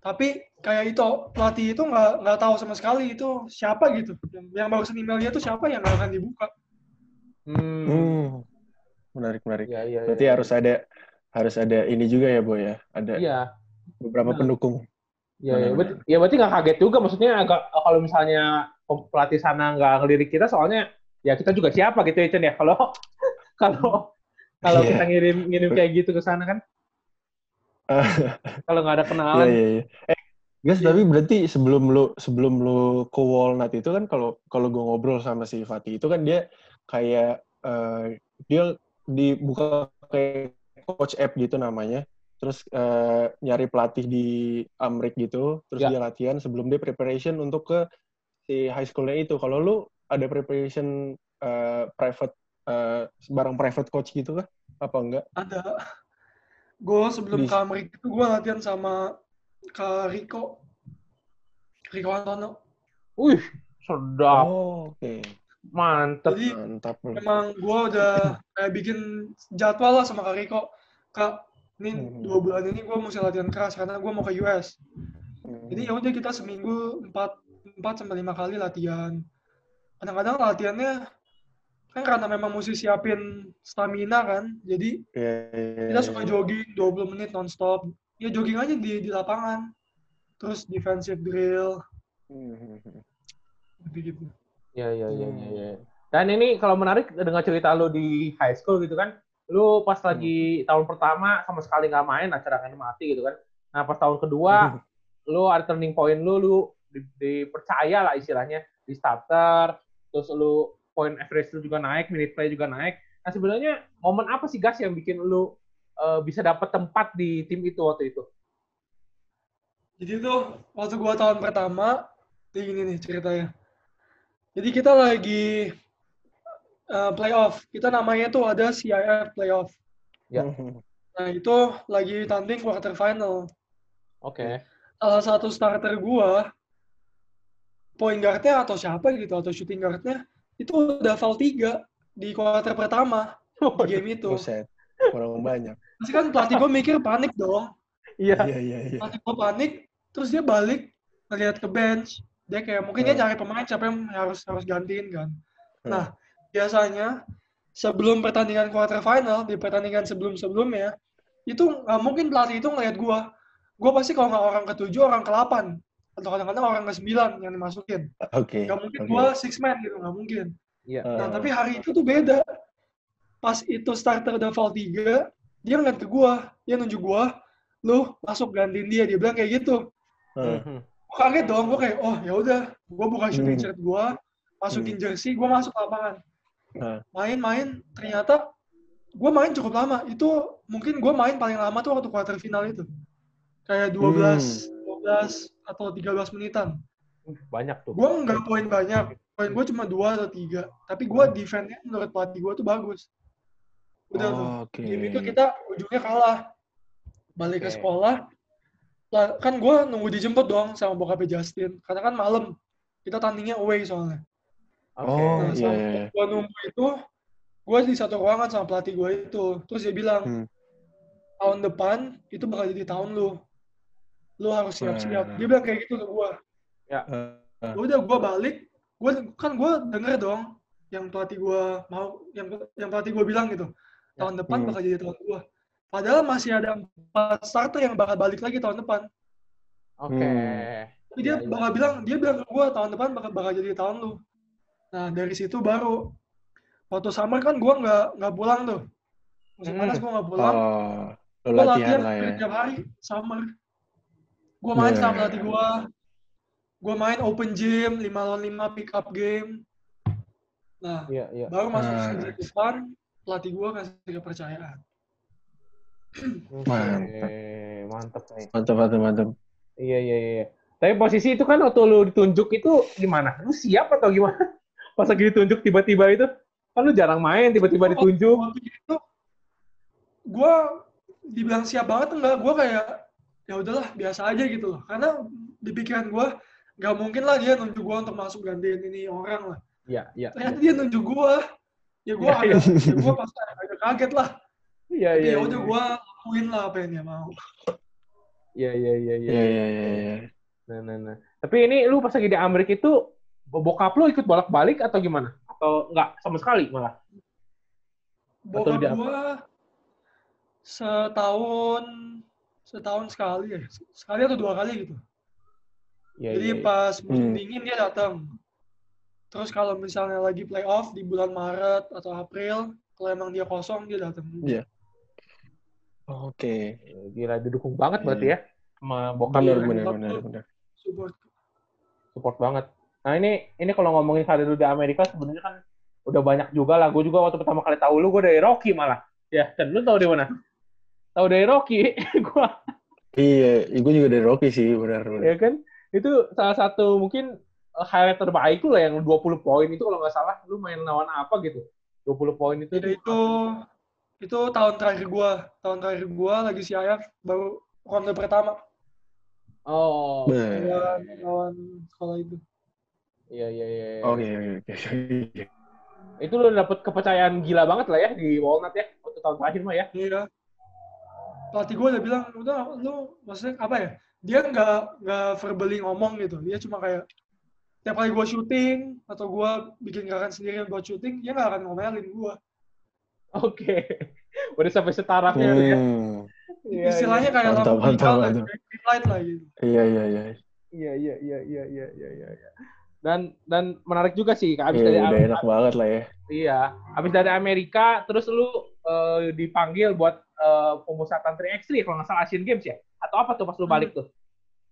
[SPEAKER 4] tapi kayak itu pelatih itu nggak nggak tahu sama sekali itu siapa gitu. Yang, yang barusan emailnya itu siapa yang nggak akan dibuka.
[SPEAKER 1] Hmm.
[SPEAKER 3] Hmm. Menarik, menarik.
[SPEAKER 1] Iya, iya,
[SPEAKER 3] Berarti
[SPEAKER 1] iya.
[SPEAKER 3] harus ada harus ada ini juga ya, Boy ya. Ada
[SPEAKER 1] Iya.
[SPEAKER 3] Beberapa
[SPEAKER 1] Benar.
[SPEAKER 3] pendukung.
[SPEAKER 1] Ya, ya, berarti, ya berarti nggak kaget juga maksudnya agak kalau misalnya pelatih sana nggak ngelirik kita soalnya ya kita juga siapa gitu ya Chen ya kalau kalau kalau
[SPEAKER 3] Iya.
[SPEAKER 1] kita ngirim ngirim kayak gitu ke sana kan kalau nggak ada
[SPEAKER 3] Iya
[SPEAKER 1] kenalan
[SPEAKER 3] iya iya. Eh, guys, tapi berarti sebelum lu sebelum lu ke Walnut itu kan kalau kalau gue ngobrol sama si Fatih itu kan dia kayak eh, dia dibuka kayak coach app gitu namanya. Terus eh, nyari pelatih di Amrik gitu, terus
[SPEAKER 1] Ya.
[SPEAKER 3] dia latihan sebelum dia preparation untuk ke si high schoolnya itu. Kalau lu ada preparation eh, private eh, bareng private coach gitu kah? Apa enggak?
[SPEAKER 4] Ada. Gue sebelum
[SPEAKER 3] Di-
[SPEAKER 4] ke Amerika itu gue latihan sama Kak Rico. Rico Antono.
[SPEAKER 1] wih sedap
[SPEAKER 3] Oh, oke.
[SPEAKER 1] mantep
[SPEAKER 4] Jadi
[SPEAKER 3] Mantap. lu.
[SPEAKER 4] memang gue udah kayak bikin jadwal lah sama Kak Rico. Kak, ini
[SPEAKER 3] Hmm.
[SPEAKER 4] dua bulan ini gue mesti latihan keras karena gue mau ke US.
[SPEAKER 3] Hmm.
[SPEAKER 4] Jadi ya udah kita seminggu empat empat sampai lima kali latihan. Kadang-kadang latihannya kan karena memang mesti siapin stamina kan. Jadi
[SPEAKER 3] Iya, iya,
[SPEAKER 4] kita
[SPEAKER 3] iya,
[SPEAKER 4] suka
[SPEAKER 3] iya.
[SPEAKER 4] jogging 20 menit nonstop. Ya jogging aja di di lapangan. Terus defensive drill
[SPEAKER 3] Hmm.
[SPEAKER 4] gitu.
[SPEAKER 1] ya ya ya
[SPEAKER 3] Hmm.
[SPEAKER 1] ya, ya. dan ini kalau menarik dengar cerita lu di high school gitu kan lu pas lagi tahun pertama sama sekali nggak main acara kan mati gitu kan. Nah pas tahun kedua lu ada turning point lu lu di- dipercaya lah istilahnya. Di starter terus lu point average lu juga naik minute play juga naik. Nah sebenarnya momen apa sih gas yang bikin lu eh, bisa dapat tempat di tim itu waktu itu?
[SPEAKER 4] Jadi tuh waktu gua tahun pertama, kayak gini nih ceritanya. Jadi kita lagi uh, playoff. Kita namanya tuh ada CIF playoff.
[SPEAKER 1] Ya.
[SPEAKER 4] Nah itu lagi tanding quarter final.
[SPEAKER 1] oke
[SPEAKER 4] Salah satu starter gua, point guard-nya atau siapa gitu, atau shooting guard-nya, itu udah foul 3 di quarter pertama di game itu.
[SPEAKER 3] Buset. Kurang banyak.
[SPEAKER 4] Pasti kan pelatih gua mikir panik dong.
[SPEAKER 1] iya
[SPEAKER 3] Iya, iya, iya.
[SPEAKER 4] Pelatih gua panik, terus dia balik ngeliat ke bench. Dia kayak mungkin dia cari pemain siapa yang harus harus gantiin kan. Nah, biasanya sebelum pertandingan quarter final, di pertandingan sebelum-sebelumnya, itu nggak mungkin pelatih itu ngeliat gua. Gua pasti kalau nggak orang ke-7, orang ke-8. Atau kadang-kadang orang ke-9 yang dimasukin.
[SPEAKER 3] Oke.
[SPEAKER 4] Nggak mungkin
[SPEAKER 3] oke.
[SPEAKER 4] gua six man gitu, nggak mungkin.
[SPEAKER 1] iya
[SPEAKER 3] Eh,
[SPEAKER 4] Nah, tapi hari itu tuh beda. Pas itu starter udah foul 3, dia ngeliat ke gua. Dia nunjuk gua, lu masuk gantiin dia. Dia bilang kayak gitu. Gua kaget dong, gua kayak, oh ya udah, gua buka shooting
[SPEAKER 3] Hmm.
[SPEAKER 4] shirt gua, masukin jersey, gua masuk lapangan. Main-main, ternyata gua main cukup lama. Itu mungkin gua main paling lama tuh waktu quarter final itu. Kayak 12, 12 atau 13 menitan.
[SPEAKER 1] banyak tuh
[SPEAKER 4] Gua nggak poin banyak, poin gua cuma 2 atau 3. Tapi gua defense-nya menurut pelatih gua tuh bagus. Udah tuh.
[SPEAKER 3] Oh, Oke.
[SPEAKER 4] Game itu kita ujungnya kalah. Balik ke
[SPEAKER 1] Oke.
[SPEAKER 4] sekolah. Lah, kan gue nunggu dijemput dong sama bokapnya Justin. Karena kan malam. Kita tandingnya away soalnya.
[SPEAKER 1] Oke
[SPEAKER 3] Oh,
[SPEAKER 4] Nah,
[SPEAKER 3] iya, iya.
[SPEAKER 4] gue nunggu itu, gue di satu ruangan sama pelatih gue itu. Terus dia bilang,
[SPEAKER 3] Hmm.
[SPEAKER 4] tahun depan itu bakal jadi tahun lu. Lu harus siap-siap. Dia bilang kayak gitu ke gue.
[SPEAKER 3] Eh, eh,
[SPEAKER 4] Udah gue balik, gue kan gue denger dong yang pelatih gue mau, yang yang pelatih gue bilang gitu. Tahun depan
[SPEAKER 3] Hmm.
[SPEAKER 4] bakal jadi tahun gue. Padahal masih ada empat starter yang bakal balik lagi tahun depan.
[SPEAKER 1] oke
[SPEAKER 3] Hmm.
[SPEAKER 4] Tapi dia
[SPEAKER 1] Iya, iya.
[SPEAKER 4] bakal bilang, dia bilang ke gue tahun depan bakal, bakal jadi tahun lu. Nah dari situ baru waktu summer kan gue nggak nggak pulang tuh. Musim
[SPEAKER 1] Hmm.
[SPEAKER 4] panas gue nggak pulang.
[SPEAKER 3] Oh,
[SPEAKER 4] gue
[SPEAKER 3] latihan
[SPEAKER 4] latihan
[SPEAKER 3] lah ya.
[SPEAKER 4] tiap hari summer. Gue main
[SPEAKER 3] Iya,
[SPEAKER 4] sama
[SPEAKER 3] iya,
[SPEAKER 4] pelatih
[SPEAKER 3] iya.
[SPEAKER 4] gue. Gue main open gym 5 lawan 5 pick up game. Nah
[SPEAKER 1] iya iya
[SPEAKER 4] baru masuk
[SPEAKER 3] Ah.
[SPEAKER 4] season depan pelatih gue kasih kepercayaan.
[SPEAKER 3] Mantap.
[SPEAKER 1] Mantap nih
[SPEAKER 3] Mantap, mantap, mantap.
[SPEAKER 1] Iya iya iya. Tapi posisi itu kan waktu lu ditunjuk itu gimana? Lu siap atau gimana? Pas lagi ditunjuk tiba-tiba itu kan lu jarang main tiba-tiba ditunjuk.
[SPEAKER 4] Waktu itu gue dibilang siap banget enggak, gue kayak ya udahlah biasa aja gitu loh. Karena di pikiran gue nggak mungkin lah dia nunjuk gue untuk masuk gantiin ini orang lah.
[SPEAKER 1] Iya iya.
[SPEAKER 4] Ternyata dia nunjuk gue. Ya gue
[SPEAKER 1] Iya,
[SPEAKER 4] agak, ya gue pasti agak kaget lah.
[SPEAKER 1] Iya iya.
[SPEAKER 4] ya udah gue lakuin lah apa yang dia mau.
[SPEAKER 1] Iya iya iya iya.
[SPEAKER 3] Iya, iya, iya, iya.
[SPEAKER 1] Nah nah nah. Tapi ini lu pas lagi di Amerika itu bokap lu ikut bolak-balik atau gimana? Atau enggak sama sekali malah? Atau
[SPEAKER 4] Bokap gue setahun setahun sekali ya, sekali atau dua kali gitu.
[SPEAKER 1] Iya,
[SPEAKER 4] Jadi
[SPEAKER 1] iya, iya.
[SPEAKER 4] pas musim
[SPEAKER 3] Hmm.
[SPEAKER 4] dingin dia datang. Terus kalau misalnya lagi playoff di bulan Maret atau April, kalau emang dia kosong dia datang.
[SPEAKER 3] Iya. Oke.
[SPEAKER 1] Gila, didukung banget berarti ya sama bokap.
[SPEAKER 3] Benar,
[SPEAKER 4] Iya,
[SPEAKER 3] benar,
[SPEAKER 4] bokap
[SPEAKER 3] benar,
[SPEAKER 4] tuh.
[SPEAKER 3] benar.
[SPEAKER 4] Support.
[SPEAKER 1] support banget. Nah ini ini kalau ngomongin karir lu di Amerika sebenarnya kan udah banyak juga lah. Gue juga waktu pertama kali tahu lu gue dari Rocky malah. Ya, dan lu tahu dari mana? Tahu dari Rocky. gue
[SPEAKER 3] Iya, gue juga dari Rocky sih, benar, benar.
[SPEAKER 1] ya kan itu salah satu mungkin uh, highlight terbaik lu lah yang 20 poin itu kalau nggak salah lu main lawan apa gitu 20 poin itu
[SPEAKER 4] Jadi itu itu tahun terakhir gua, tahun terakhir gua lagi si AF baru ronde pertama
[SPEAKER 1] oh
[SPEAKER 3] Nah,
[SPEAKER 4] lawan lawan sekolah itu.
[SPEAKER 1] Iya iya iya iya.
[SPEAKER 3] Oke, oke, oke.
[SPEAKER 1] itu lu dapet kepercayaan gila banget lah ya di Walnut ya waktu tahun terakhir mah ya
[SPEAKER 4] Iya. Pelatih gua udah bilang, udah lu maksudnya apa ya? Dia nggak nggak verbally ngomong gitu. Dia cuma kayak tiap kali gua syuting atau gua bikin gerakan sendiri buat syuting, dia nggak akan ngomelin gua.
[SPEAKER 1] oke udah sampai setarafnya tuh ya
[SPEAKER 3] Hmm.
[SPEAKER 1] Iya,
[SPEAKER 4] Istilahnya kayak
[SPEAKER 3] Mantap,
[SPEAKER 4] lampu
[SPEAKER 3] mantap, mantap.
[SPEAKER 4] light lah gitu.
[SPEAKER 3] Iya, iya. iya
[SPEAKER 1] iya iya iya iya iya iya iya. Dan dan menarik juga sih abis dari
[SPEAKER 3] Iya, udah enak banget lah ya.
[SPEAKER 1] Iya, habis dari Amerika, terus lu eh, dipanggil buat eh, pemusatan 3x3 kalau nggak salah Asian Games ya? Atau apa tuh pas lu balik tuh?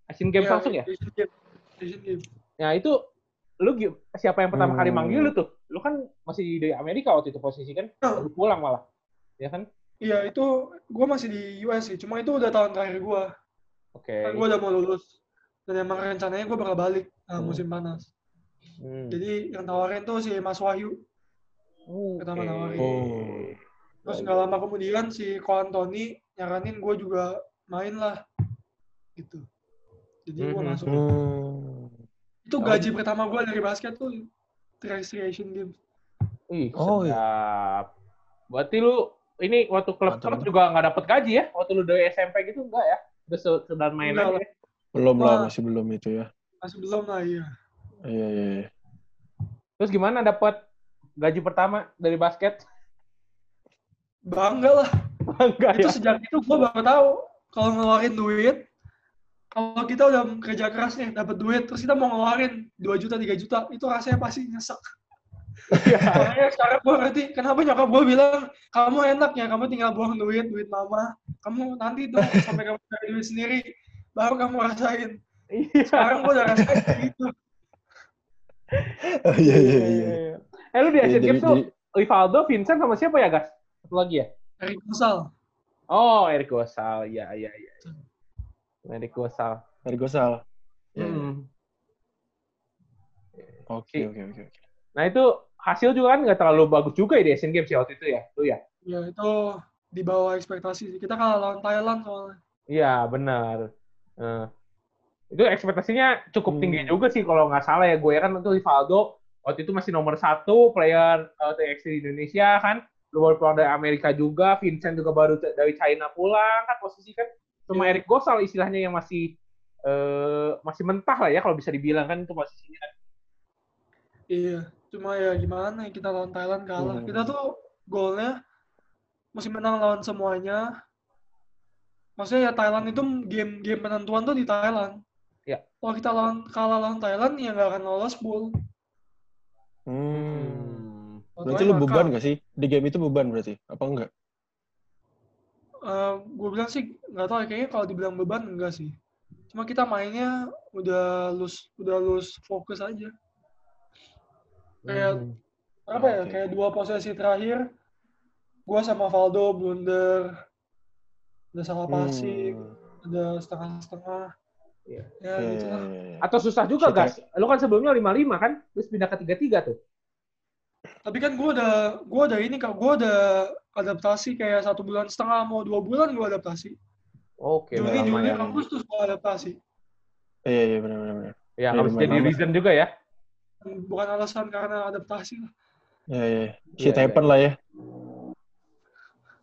[SPEAKER 1] Asian Games
[SPEAKER 4] Iya,
[SPEAKER 1] langsung ya?
[SPEAKER 4] Asian Games. Asian Games.
[SPEAKER 1] Ya itu, lu siapa yang pertama kali
[SPEAKER 3] Hmm.
[SPEAKER 1] manggil lu tuh? Lu kan masih di Amerika waktu itu posisi kan? Baru pulang malah. Ya kan?
[SPEAKER 4] Iya itu gue masih di US sih, cuma itu udah tahun terakhir gue.
[SPEAKER 1] Oke.
[SPEAKER 4] Kan gue udah mau lulus. Dan emang rencananya gue bakal balik uh,
[SPEAKER 1] Hmm.
[SPEAKER 4] musim panas.
[SPEAKER 1] Hmm.
[SPEAKER 4] Jadi yang tawarin tuh si Mas Wahyu.
[SPEAKER 1] Oke.
[SPEAKER 4] pertama nawarin.
[SPEAKER 3] Oh.
[SPEAKER 4] Terus nggak lama kemudian si Ko Antoni nyaranin gue juga main lah. Gitu. Jadi gue
[SPEAKER 1] Mhm.
[SPEAKER 4] masuk.
[SPEAKER 3] Hmm.
[SPEAKER 4] Itu gaji pertama gue dari basket tuh Tri-Sri Asian Games.
[SPEAKER 1] Ih,
[SPEAKER 3] Oh, iya.
[SPEAKER 1] sedap. Berarti lu ini waktu klub
[SPEAKER 3] Mantap,
[SPEAKER 1] klub juga nggak dapet gaji ya? Waktu lu dari SMP gitu enggak ya? Udah sekedar main aja
[SPEAKER 4] lah.
[SPEAKER 1] ya?
[SPEAKER 3] Belum lah,
[SPEAKER 4] Wah.
[SPEAKER 3] masih belum itu ya.
[SPEAKER 4] Masih belum lah iya.
[SPEAKER 3] Iya, iya, iya.
[SPEAKER 1] Terus gimana dapat gaji pertama dari basket?
[SPEAKER 4] Bangga lah.
[SPEAKER 1] Enggak
[SPEAKER 4] itu
[SPEAKER 1] ya?
[SPEAKER 4] sejak itu gue baru tahu kalau ngeluarin duit kalau kita udah kerja keras nih dapat duit terus kita mau ngeluarin 2 juta 3 juta itu rasanya pasti nyesek
[SPEAKER 1] Iya.
[SPEAKER 4] makanya sekarang gue ngerti kenapa nyokap gue bilang kamu enak ya kamu tinggal buang duit duit mama kamu nanti tuh sampai kamu cari duit sendiri baru kamu rasain
[SPEAKER 1] Iya.
[SPEAKER 4] sekarang gue udah rasain gitu
[SPEAKER 3] Oh, Iya, iya, iya.
[SPEAKER 1] Eh lu di
[SPEAKER 3] Iya,
[SPEAKER 1] Asian Games tuh
[SPEAKER 3] jadi-
[SPEAKER 1] Rivaldo, Vincent sama siapa ya, Gas? Satu lagi ya?
[SPEAKER 4] dari Kusal
[SPEAKER 1] Oh, Eric Gosal. Iya, iya, iya. Eric Gosal.
[SPEAKER 3] Dari Gosal. Iya.
[SPEAKER 1] Hmm.
[SPEAKER 3] Oke, oke, oke. oke.
[SPEAKER 1] Nah itu hasil juga kan nggak terlalu bagus juga ya di Asian Games ya waktu itu ya? Lu ya?
[SPEAKER 4] ya itu di bawah ekspektasi sih. kita kalah lawan Thailand soalnya
[SPEAKER 1] Iya, benar. Nah, itu ekspektasinya cukup
[SPEAKER 3] Hmm.
[SPEAKER 1] tinggi juga sih kalau nggak salah ya gue ya kan itu Rivaldo waktu itu masih nomor satu player uh, TXT di Indonesia kan lu baru pulang dari Amerika juga Vincent juga baru dari China pulang kan posisi kan cuma
[SPEAKER 4] Iya.
[SPEAKER 1] Eric Gosal istilahnya yang masih eh, masih mentah lah ya kalau bisa dibilang kan itu posisinya kan
[SPEAKER 4] Iya, cuma ya gimana ya kita lawan Thailand kalah.
[SPEAKER 3] Hmm.
[SPEAKER 4] Kita tuh golnya mesti menang lawan semuanya. Maksudnya ya Thailand itu game game penentuan tuh di Thailand.
[SPEAKER 1] Ya.
[SPEAKER 4] Kalau kita lawan kalah lawan Thailand ya nggak akan lolos pool.
[SPEAKER 3] Hmm. Berarti lu beban gak sih? Di game itu beban berarti? Apa enggak?
[SPEAKER 4] gue bilang sih nggak tahu ya, kayaknya kalau dibilang beban enggak sih. Cuma kita mainnya udah lose udah lose fokus aja. Kayak
[SPEAKER 1] Hmm.
[SPEAKER 4] apa ya
[SPEAKER 3] Oke.
[SPEAKER 4] kayak dua posisi terakhir gua sama Valdo blunder ada salah passing
[SPEAKER 3] Hmm.
[SPEAKER 4] ada setengah-setengah
[SPEAKER 1] Iya.
[SPEAKER 4] ya
[SPEAKER 3] Iya,
[SPEAKER 4] gitu
[SPEAKER 3] iya,
[SPEAKER 4] lah
[SPEAKER 3] iya.
[SPEAKER 1] Atau susah juga,
[SPEAKER 3] Shit,
[SPEAKER 1] Gas. Lu kan sebelumnya 55 kan? Terus pindah ke 33 tuh.
[SPEAKER 4] tapi kan gua udah gua udah ini kak gua udah adaptasi kayak satu bulan setengah mau dua bulan gua adaptasi
[SPEAKER 1] Oke,
[SPEAKER 3] Juli,
[SPEAKER 4] Juni
[SPEAKER 1] lama
[SPEAKER 4] Juli
[SPEAKER 1] ya.
[SPEAKER 4] Agustus gua adaptasi
[SPEAKER 3] Iya, iya, benar, benar, benar.
[SPEAKER 1] Ya,
[SPEAKER 3] Iya,
[SPEAKER 1] harus jadi
[SPEAKER 3] lama.
[SPEAKER 1] reason juga ya.
[SPEAKER 4] bukan alasan karena adaptasi lah
[SPEAKER 3] Iya, iya. Shit
[SPEAKER 1] Iya,
[SPEAKER 3] happen lah ya.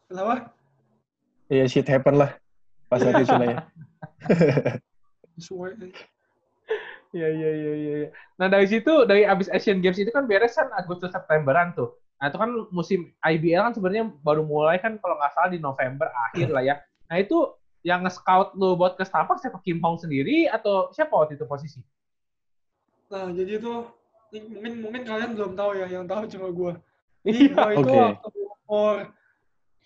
[SPEAKER 4] kenapa
[SPEAKER 3] Iya, shit happen lah. Pas itu lah ya.
[SPEAKER 4] sesuai
[SPEAKER 1] Iya, iya, iya, iya. iya. Nah, dari situ, dari abis Asian Games itu kan beres kan Agustus Septemberan tuh. Nah, itu kan musim IBL kan sebenarnya baru mulai kan kalau nggak salah di November akhir lah ya. Nah, itu yang nge-scout lu buat ke Starbucks siapa Kim Hong sendiri atau siapa waktu itu posisi?
[SPEAKER 4] Nah, jadi itu mungkin mungkin kalian belum tahu ya, yang tahu cuma gue.
[SPEAKER 1] Iya.
[SPEAKER 4] gue itu
[SPEAKER 3] Oke.
[SPEAKER 4] waktu umur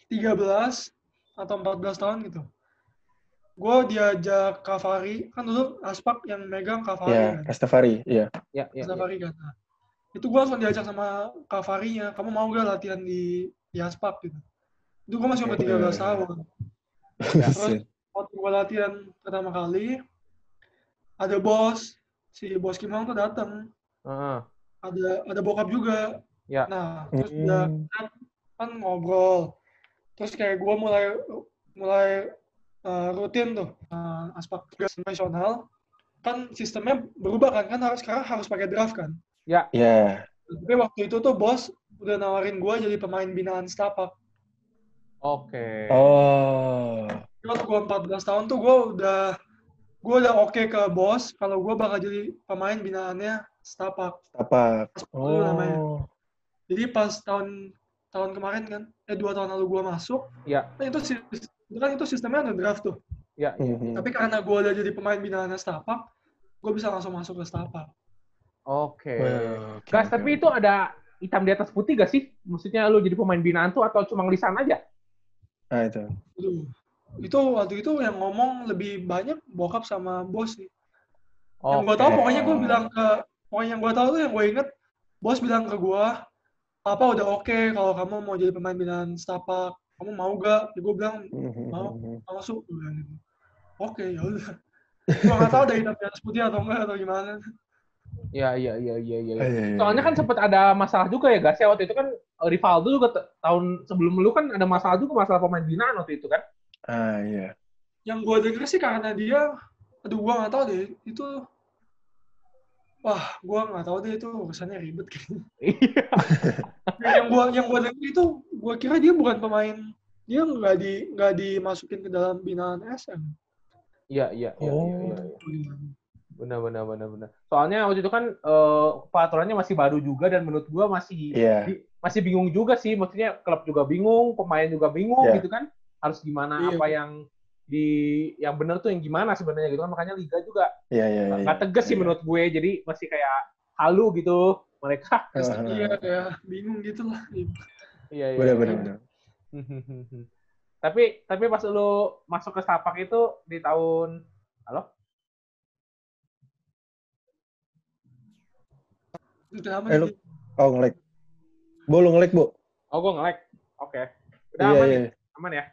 [SPEAKER 4] 13 atau 14 tahun gitu. Gue diajak Kavari, kan dulu Aspak yang megang Kavari
[SPEAKER 3] Ya,
[SPEAKER 4] kan.
[SPEAKER 3] Estefari, iya.
[SPEAKER 1] Ya, ya, ya.
[SPEAKER 4] Kavari kan. Nah, itu gue langsung diajak sama Kavarinya, kamu mau gak latihan di, di Aspak gitu. Itu gue masih umur
[SPEAKER 1] Oke.
[SPEAKER 4] 13 tahun.
[SPEAKER 3] Buset.
[SPEAKER 4] Waktu gue latihan pertama kali, ada bos, si bos Kimong tuh datang.
[SPEAKER 1] Heeh.
[SPEAKER 4] Ada ada bokap juga.
[SPEAKER 1] Ya.
[SPEAKER 4] Nah, terus udah
[SPEAKER 3] Hmm.
[SPEAKER 4] kan ngobrol. Terus kayak gue mulai mulai uh, rutin tuh uh, aspek tugas profesional. Kan sistemnya berubah kan, kan harus sekarang harus pakai draft kan.
[SPEAKER 3] Ya,
[SPEAKER 4] Tapi waktu itu tuh bos udah nawarin gue jadi pemain binaan Stapak.
[SPEAKER 1] Oke.
[SPEAKER 3] oh,
[SPEAKER 4] Jadi Waktu gue 14 tahun tuh gue udah gue udah oke ke bos kalau gue bakal jadi pemain binaannya Stapak.
[SPEAKER 3] tapak.
[SPEAKER 4] Dulu namanya.
[SPEAKER 3] Oh,
[SPEAKER 4] Jadi pas tahun tahun kemarin kan, eh dua tahun lalu gue masuk,
[SPEAKER 1] Ya,
[SPEAKER 4] kan itu itu kan itu sistemnya ada draft tuh.
[SPEAKER 1] ya, ya.
[SPEAKER 3] mhm.
[SPEAKER 4] Tapi karena gue udah jadi pemain binaan Stapak, gue bisa langsung masuk ke Stapak.
[SPEAKER 1] Oke.
[SPEAKER 3] Well, oke,
[SPEAKER 1] Gas,
[SPEAKER 3] oke,
[SPEAKER 1] tapi itu ada hitam di atas putih gak sih? Maksudnya lu jadi pemain binaan tuh atau cuma lisan aja?
[SPEAKER 3] Nah, itu.
[SPEAKER 4] Aduh. Itu waktu itu yang ngomong lebih banyak bokap sama bos sih. Yang gue tahu
[SPEAKER 1] Oke.
[SPEAKER 4] pokoknya gue bilang ke pokoknya yang gue tahu tuh yang gue inget bos bilang ke gue apa udah oke kalau kamu mau jadi pemain binaan Stapak kamu mau gak? Ya gue bilang
[SPEAKER 3] Mhm,
[SPEAKER 4] Mau.
[SPEAKER 3] mhm.
[SPEAKER 4] masuk gue bilang gitu. Oke ya udah. gue nggak tahu dari atas putih atau enggak atau gimana.
[SPEAKER 1] Ya, iya, iya, iya, iya.
[SPEAKER 3] Ah, iya, iya,
[SPEAKER 1] Soalnya kan sempat ada masalah juga ya, Gas. Ya, waktu itu kan eh, Rivaldo juga tahun sebelum lu kan ada masalah juga masalah pemain binaan waktu itu kan?
[SPEAKER 3] Ah, iya.
[SPEAKER 4] Yang gue denger sih karena dia, aduh gue nggak tahu deh itu. Wah, gue nggak tahu deh itu urusannya ribet kayaknya.
[SPEAKER 1] Iya.
[SPEAKER 4] yang gue yang gue denger itu, gue kira dia bukan pemain, dia nggak di nggak dimasukin ke dalam binaan SM.
[SPEAKER 1] Iya, iya, iya,
[SPEAKER 3] Oh.
[SPEAKER 1] iya, iya. Benar, benar, benar, benar. Soalnya waktu itu kan eh, peraturannya masih baru juga dan menurut gua masih
[SPEAKER 3] Iya.
[SPEAKER 1] di- masih bingung juga sih. Maksudnya klub juga bingung, pemain juga bingung
[SPEAKER 3] Iya.
[SPEAKER 1] gitu kan. Harus gimana
[SPEAKER 4] Iya.
[SPEAKER 1] apa yang di yang benar tuh yang gimana sebenarnya gitu kan. Makanya liga juga
[SPEAKER 3] Iya, iya, iya.
[SPEAKER 1] nggak tegas sih
[SPEAKER 3] Iya.
[SPEAKER 1] menurut gue. Jadi masih kayak halu gitu mereka.
[SPEAKER 4] Iya kayak bingung gitu lah.
[SPEAKER 1] Iya, iya.
[SPEAKER 3] Benar,
[SPEAKER 1] iya.
[SPEAKER 3] benar,
[SPEAKER 1] tapi tapi pas lu masuk ke Stapak itu di tahun halo
[SPEAKER 4] Kenapa
[SPEAKER 3] Eh, lu- Oh, ngelag. Bu, lu ngelag, Bu?
[SPEAKER 1] oh gue nge-lag oke udah
[SPEAKER 3] Iya,
[SPEAKER 1] aman
[SPEAKER 3] iya.
[SPEAKER 1] ya? aman ya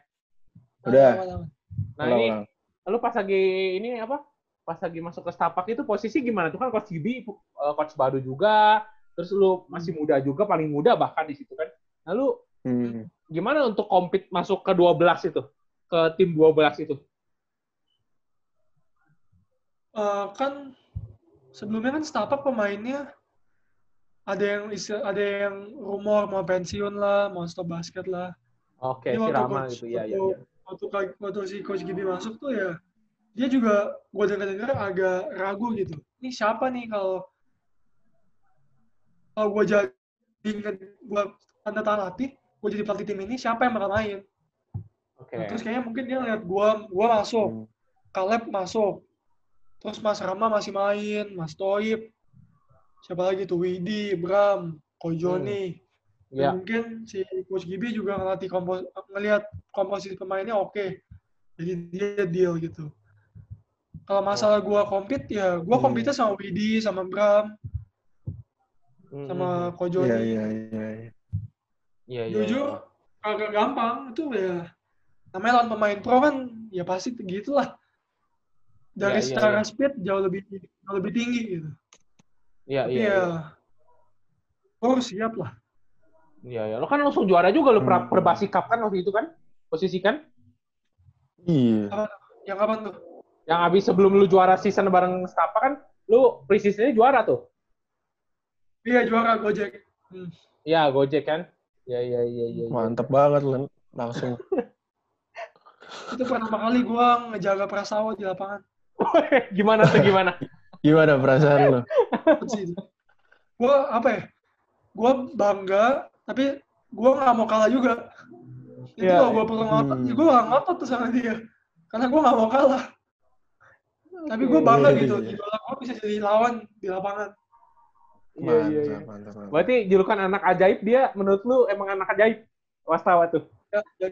[SPEAKER 3] Udah.
[SPEAKER 4] Aman, aman.
[SPEAKER 1] Nah
[SPEAKER 3] Ulang,
[SPEAKER 1] ini lu pas lagi ini apa? Pas lagi masuk ke Stapak itu posisi gimana tuh? Kan coach Gibi eh, coach baru juga terus lu masih muda juga paling muda bahkan di situ kan. Lalu
[SPEAKER 3] Hmm.
[SPEAKER 1] gimana untuk compete masuk ke 12 itu? Ke tim 12 itu?
[SPEAKER 4] Eh, kan sebelumnya kan Stapak pemainnya ada yang isti- ada yang rumor mau pensiun lah, mau stop basket lah.
[SPEAKER 1] oke
[SPEAKER 4] Jadi
[SPEAKER 1] si
[SPEAKER 4] waktu
[SPEAKER 1] Rama
[SPEAKER 4] coach-
[SPEAKER 1] gitu ya ya ya
[SPEAKER 4] Waktu waktu si coach Gibi masuk tuh ya dia juga gue dengar-dengar agak ragu gitu. Ini siapa nih kalau kalau gue jadi gue tanda tangan latih, gue jadi pelatih tim ini siapa yang bakal main?
[SPEAKER 1] oke
[SPEAKER 4] Nah, terus kayaknya mungkin dia lihat gue gue masuk,
[SPEAKER 3] Hmm.
[SPEAKER 4] Kaleb masuk. Terus Mas Rama masih main, Mas Toib. Siapa lagi tuh? Widi, Bram, Kojoni. Dan
[SPEAKER 1] ya
[SPEAKER 4] mungkin si Coach Gibi juga ngelatih kompos ngelihat komposisi pemainnya oke. Jadi dia deal gitu. Kalau masalah gua compete ya gua
[SPEAKER 3] Hmm.
[SPEAKER 4] compete sama Widi, sama Bram,
[SPEAKER 1] Hmm,
[SPEAKER 4] sama Kojoni.
[SPEAKER 3] Iya, iya, iya. iya.
[SPEAKER 1] Iya, iya,
[SPEAKER 4] Jujur agak gampang itu ya namanya lawan pemain pro kan ya pasti gitulah. Dari
[SPEAKER 1] Iya, iya,
[SPEAKER 4] secara
[SPEAKER 1] iya.
[SPEAKER 4] speed jauh lebih jauh lebih tinggi gitu.
[SPEAKER 1] iya
[SPEAKER 4] Tapi
[SPEAKER 1] iya
[SPEAKER 4] ya,
[SPEAKER 1] iya.
[SPEAKER 4] gua harus siap lah.
[SPEAKER 1] Iya, iya. Lo kan langsung juara juga lo
[SPEAKER 3] Hmm.
[SPEAKER 1] per Basi Cup kan waktu itu kan? Posisi kan?
[SPEAKER 3] Iya.
[SPEAKER 4] Yang kapan tuh?
[SPEAKER 1] Yang abis sebelum lu juara season bareng Stapa kan, lu pre-seasonnya juara tuh.
[SPEAKER 4] Iya juara Gojek. Hmm.
[SPEAKER 1] Iya, Gojek kan? Iya, iya, iya. iya. iya.
[SPEAKER 3] Mantep banget, Len. Langsung.
[SPEAKER 4] Itu pertama kali gua ngejaga Prasawa di lapangan.
[SPEAKER 1] gimana tuh, gimana?
[SPEAKER 3] Gimana perasaan lo?
[SPEAKER 4] Gua apa ya? Gua bangga, tapi gua nggak mau kalah juga. Itu
[SPEAKER 1] Iya,
[SPEAKER 4] kalau gua perlu ngotot,
[SPEAKER 3] Hmm.
[SPEAKER 4] ya gua nggak ngotot tuh sama dia. Karena gua nggak mau kalah. Tapi gua bangga
[SPEAKER 3] Iya,
[SPEAKER 4] gitu.
[SPEAKER 3] iya.
[SPEAKER 4] Idola gua bisa jadi lawan di lapangan.
[SPEAKER 1] Iya, iya, iya.
[SPEAKER 3] Mantap, mantap.
[SPEAKER 1] Berarti julukan anak ajaib dia menurut lu emang anak ajaib? Wastawa tuh.
[SPEAKER 4] Ya, ya,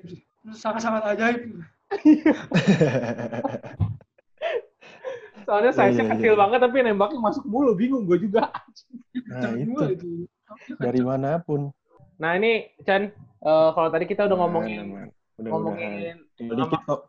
[SPEAKER 4] sangat-sangat ajaib.
[SPEAKER 1] Soalnya
[SPEAKER 3] Iya,
[SPEAKER 1] size-nya
[SPEAKER 3] iya,
[SPEAKER 1] kecil banget tapi nembaknya masuk mulu, bingung gue juga.
[SPEAKER 3] Nah, itu.
[SPEAKER 4] itu.
[SPEAKER 3] Dari mana pun.
[SPEAKER 1] Nah ini Chan, eh, kalau tadi kita udah ngomongin
[SPEAKER 3] aman. Mudah-mudahan.
[SPEAKER 1] ngomongin
[SPEAKER 3] dikit kok.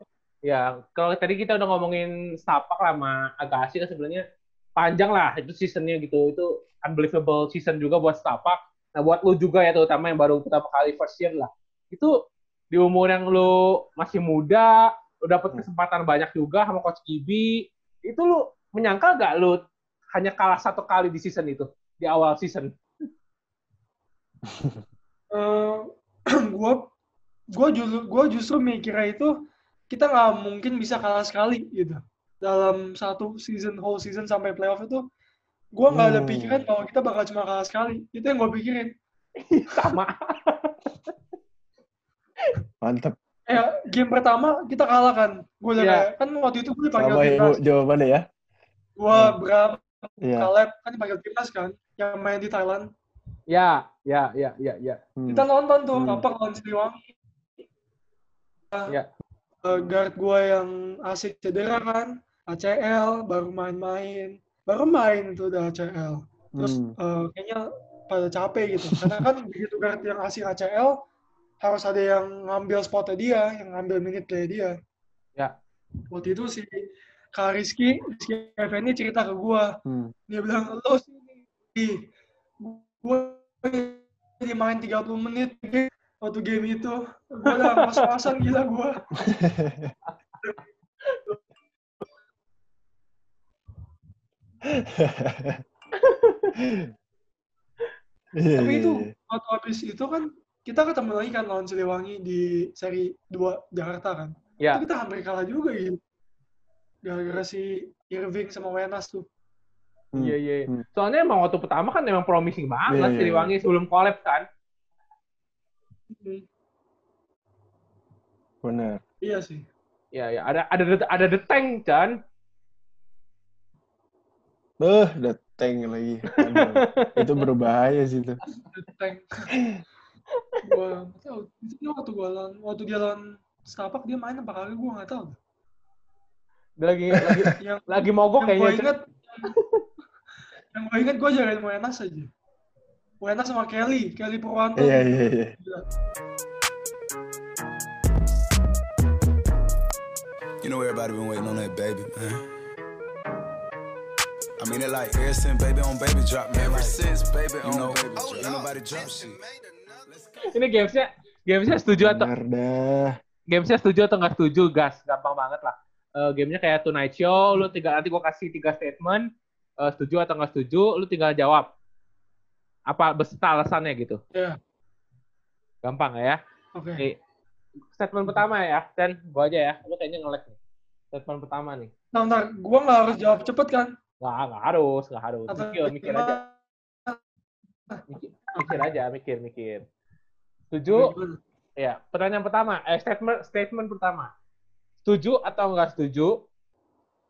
[SPEAKER 1] ya kalau tadi kita udah ngomongin Stapak lah sama Agassi kan sebenarnya panjang lah itu seasonnya gitu itu unbelievable season juga buat Stapak. Nah buat lu juga ya terutama yang baru pertama kali first year lah itu di umur yang lu masih muda lu dapet
[SPEAKER 3] Hmm.
[SPEAKER 1] kesempatan banyak juga sama coach Gibi itu lu menyangka gak lu hanya kalah satu kali di season itu di awal season
[SPEAKER 4] Eh, gua gua justru gua justru mikirnya itu kita nggak mungkin bisa kalah sekali gitu. Dalam satu season whole season sampai playoff itu gua nggak ada
[SPEAKER 3] Hmm.
[SPEAKER 4] pikiran bahwa kita bakal cuma kalah sekali. Itu yang gua pikirin.
[SPEAKER 1] Sama.
[SPEAKER 3] Mantap.
[SPEAKER 4] eh game pertama kita kalah kan? Gue udah kayak kan waktu itu gue dipanggil
[SPEAKER 3] Sama ya,
[SPEAKER 4] timnas.
[SPEAKER 3] jawabannya ya.
[SPEAKER 4] gue Bram
[SPEAKER 3] Iya.
[SPEAKER 4] Caleb kan dipanggil timnas kan? Yang main di Thailand.
[SPEAKER 1] Ya ya ya ya ya
[SPEAKER 3] Hmm.
[SPEAKER 4] kita nonton tuh
[SPEAKER 3] Hmm.
[SPEAKER 4] apa lawan Siliwangi
[SPEAKER 1] Ya.
[SPEAKER 4] Eh, guard gue yang asik cedera kan ACL baru main-main baru main tuh udah ACL terus
[SPEAKER 3] Hmm.
[SPEAKER 4] eh, kayaknya pada capek gitu karena kan begitu guard yang asik ACL harus ada yang ngambil spotnya dia yang ngambil minute play dia
[SPEAKER 1] Ya.
[SPEAKER 4] waktu itu si Kak Rizky Rizky Effendi cerita ke gua
[SPEAKER 3] Hmm.
[SPEAKER 4] dia bilang lo sini di gua dimain 30 menit waktu game itu. Gua udah pas-pasan gila gua.
[SPEAKER 3] Iya,
[SPEAKER 4] tapi
[SPEAKER 3] iya,
[SPEAKER 4] itu
[SPEAKER 3] iya.
[SPEAKER 4] waktu habis itu kan kita ketemu lagi kan lawan Siliwangi di seri 2 Jakarta kan.
[SPEAKER 1] Ya
[SPEAKER 4] itu kita hampir kalah juga gitu. Gara-gara si Irving sama Wenas tuh.
[SPEAKER 1] Iya iya.
[SPEAKER 3] Hmm.
[SPEAKER 1] Soalnya emang waktu pertama kan emang promising banget
[SPEAKER 3] Iya, iya,
[SPEAKER 1] Siliwangi sebelum collab kan.
[SPEAKER 4] Hmm,
[SPEAKER 3] Benar.
[SPEAKER 4] iya sih
[SPEAKER 1] Iya iya. Ada ada ada the tank Chan.
[SPEAKER 3] Eh, udah tank lagi. Aduh, itu berbahaya sih itu.
[SPEAKER 4] tank gua tahu itu waktu gua lawan waktu dia lawan Stapak dia main apa kali gua nggak tahu
[SPEAKER 1] Dia lagi lagi
[SPEAKER 4] yang
[SPEAKER 1] lagi mogok
[SPEAKER 4] yang gua
[SPEAKER 1] kayaknya. Chan.
[SPEAKER 4] inget yang gua inget gua jagain Wenas aja Wenas sama Kelly Kelly Purwanto
[SPEAKER 3] Iya, iya, iya.
[SPEAKER 2] You know everybody been waiting on that baby, man. I mean it like ever since baby on baby drop, man. Ever since baby on baby drop, ain't nobody drop shit.
[SPEAKER 1] Ini gamesnya gamesnya setuju atau
[SPEAKER 3] Benar dah.
[SPEAKER 1] gamesnya setuju atau nggak setuju gas gampang banget lah. Eh, gamenya kayak Tonight Show, lu tinggal nanti gua kasih tiga statement, eh, setuju atau nggak setuju, lu tinggal jawab apa beserta alasannya gitu.
[SPEAKER 4] Iya.
[SPEAKER 1] Gampang ya.
[SPEAKER 4] oke
[SPEAKER 1] Oke. Statement pertama ya, dan gua aja ya. Lu kayaknya nge-lag nih. Statement pertama nih.
[SPEAKER 4] nah, ntar gua nggak harus jawab cepet kan
[SPEAKER 1] Nggak, nggak harus, nggak harus.
[SPEAKER 4] atau
[SPEAKER 1] Mikir, mikir aja. Mikir, mikir aja, mikir, mikir. Setuju? Ya, pertanyaan pertama, eh, statement statement pertama. Setuju atau nggak setuju?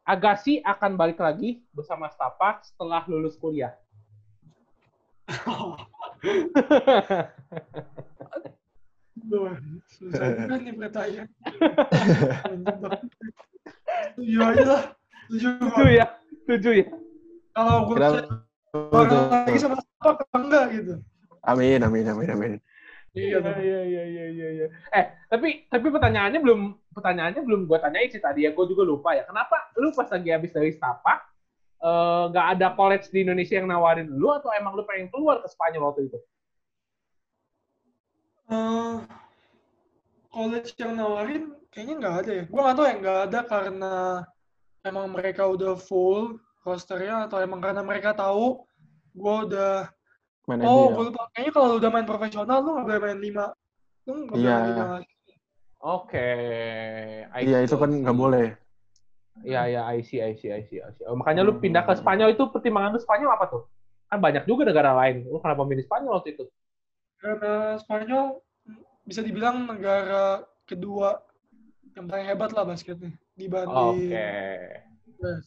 [SPEAKER 1] Agassi akan balik lagi bersama Stapak setelah lulus kuliah.
[SPEAKER 4] Duh, susah juga nih pertanyaan. Setuju aja lah. Gua.
[SPEAKER 1] setuju ya? Setuju ya?
[SPEAKER 4] Kalau gue lagi sama apa enggak gitu.
[SPEAKER 3] Amin, amin, amin, amin.
[SPEAKER 4] Iya,
[SPEAKER 1] Iya, iya, iya, iya, iya, iya. Eh, tapi tapi pertanyaannya belum pertanyaannya belum gue tanyain sih tadi ya. Gue juga lupa ya. Kenapa lu pas lagi habis dari Stapak eh, nggak ada college di Indonesia yang nawarin lu atau emang lu pengen keluar ke Spanyol waktu itu?
[SPEAKER 4] Eh, college yang nawarin kayaknya nggak ada ya. Gue nggak tahu ya nggak ada karena emang mereka udah full rosternya atau emang karena mereka tahu gue udah
[SPEAKER 3] Mana
[SPEAKER 4] oh gue lupa kayaknya kalau lu udah main profesional lu nggak boleh main lima lu nggak boleh
[SPEAKER 3] Iya.
[SPEAKER 4] main lima lagi.
[SPEAKER 1] Oke.
[SPEAKER 3] Iya, itu kan nggak boleh.
[SPEAKER 1] Iya, iya, I see, I see, I see, I see. Oh, makanya lu pindah ke Spanyol itu pertimbangan lu Spanyol apa tuh? Kan banyak juga negara lain. Lu kenapa milih Spanyol waktu itu?
[SPEAKER 4] karena Spanyol bisa dibilang negara kedua yang paling hebat lah basketnya
[SPEAKER 1] Oke.
[SPEAKER 4] dibanding US.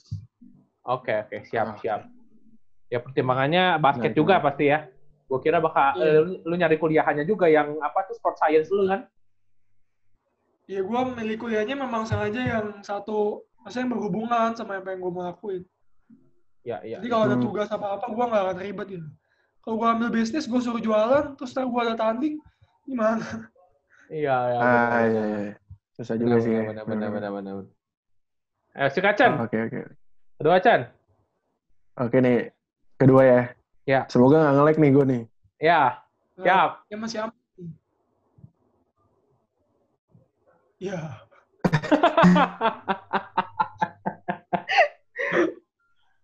[SPEAKER 1] Oke oke siap
[SPEAKER 3] Ah.
[SPEAKER 1] siap. Ya pertimbangannya basket
[SPEAKER 3] Nah,
[SPEAKER 1] juga
[SPEAKER 3] itu.
[SPEAKER 1] pasti ya. Gue kira bakal eh, lu, lu nyari kuliahannya juga yang apa tuh sport science lu kan?
[SPEAKER 4] Ya gue milih kuliahnya memang sengaja yang satu, maksudnya yang berhubungan sama apa yang gue mau lakuin.
[SPEAKER 1] Ya iya.
[SPEAKER 4] Jadi kalau ada
[SPEAKER 3] Hmm.
[SPEAKER 4] tugas apa-apa, gue nggak akan ribet gitu. Kalau gue ambil bisnis, gue suruh jualan, terus ntar gue ada tanding, gimana?
[SPEAKER 1] Iya iya.
[SPEAKER 3] Ah, iya, iya. Susah juga
[SPEAKER 1] Benar
[SPEAKER 3] sih. ya.
[SPEAKER 1] benar benar
[SPEAKER 3] Hmm.
[SPEAKER 1] benar benar. benar. Eh si Kacan,
[SPEAKER 3] Oke, oke.
[SPEAKER 1] kedua Chan.
[SPEAKER 3] Oke nih, kedua ya.
[SPEAKER 1] Ya.
[SPEAKER 3] Semoga nggak nge-lag nih gue nih.
[SPEAKER 1] Ya, siap.
[SPEAKER 4] Ya masih aman. Ya,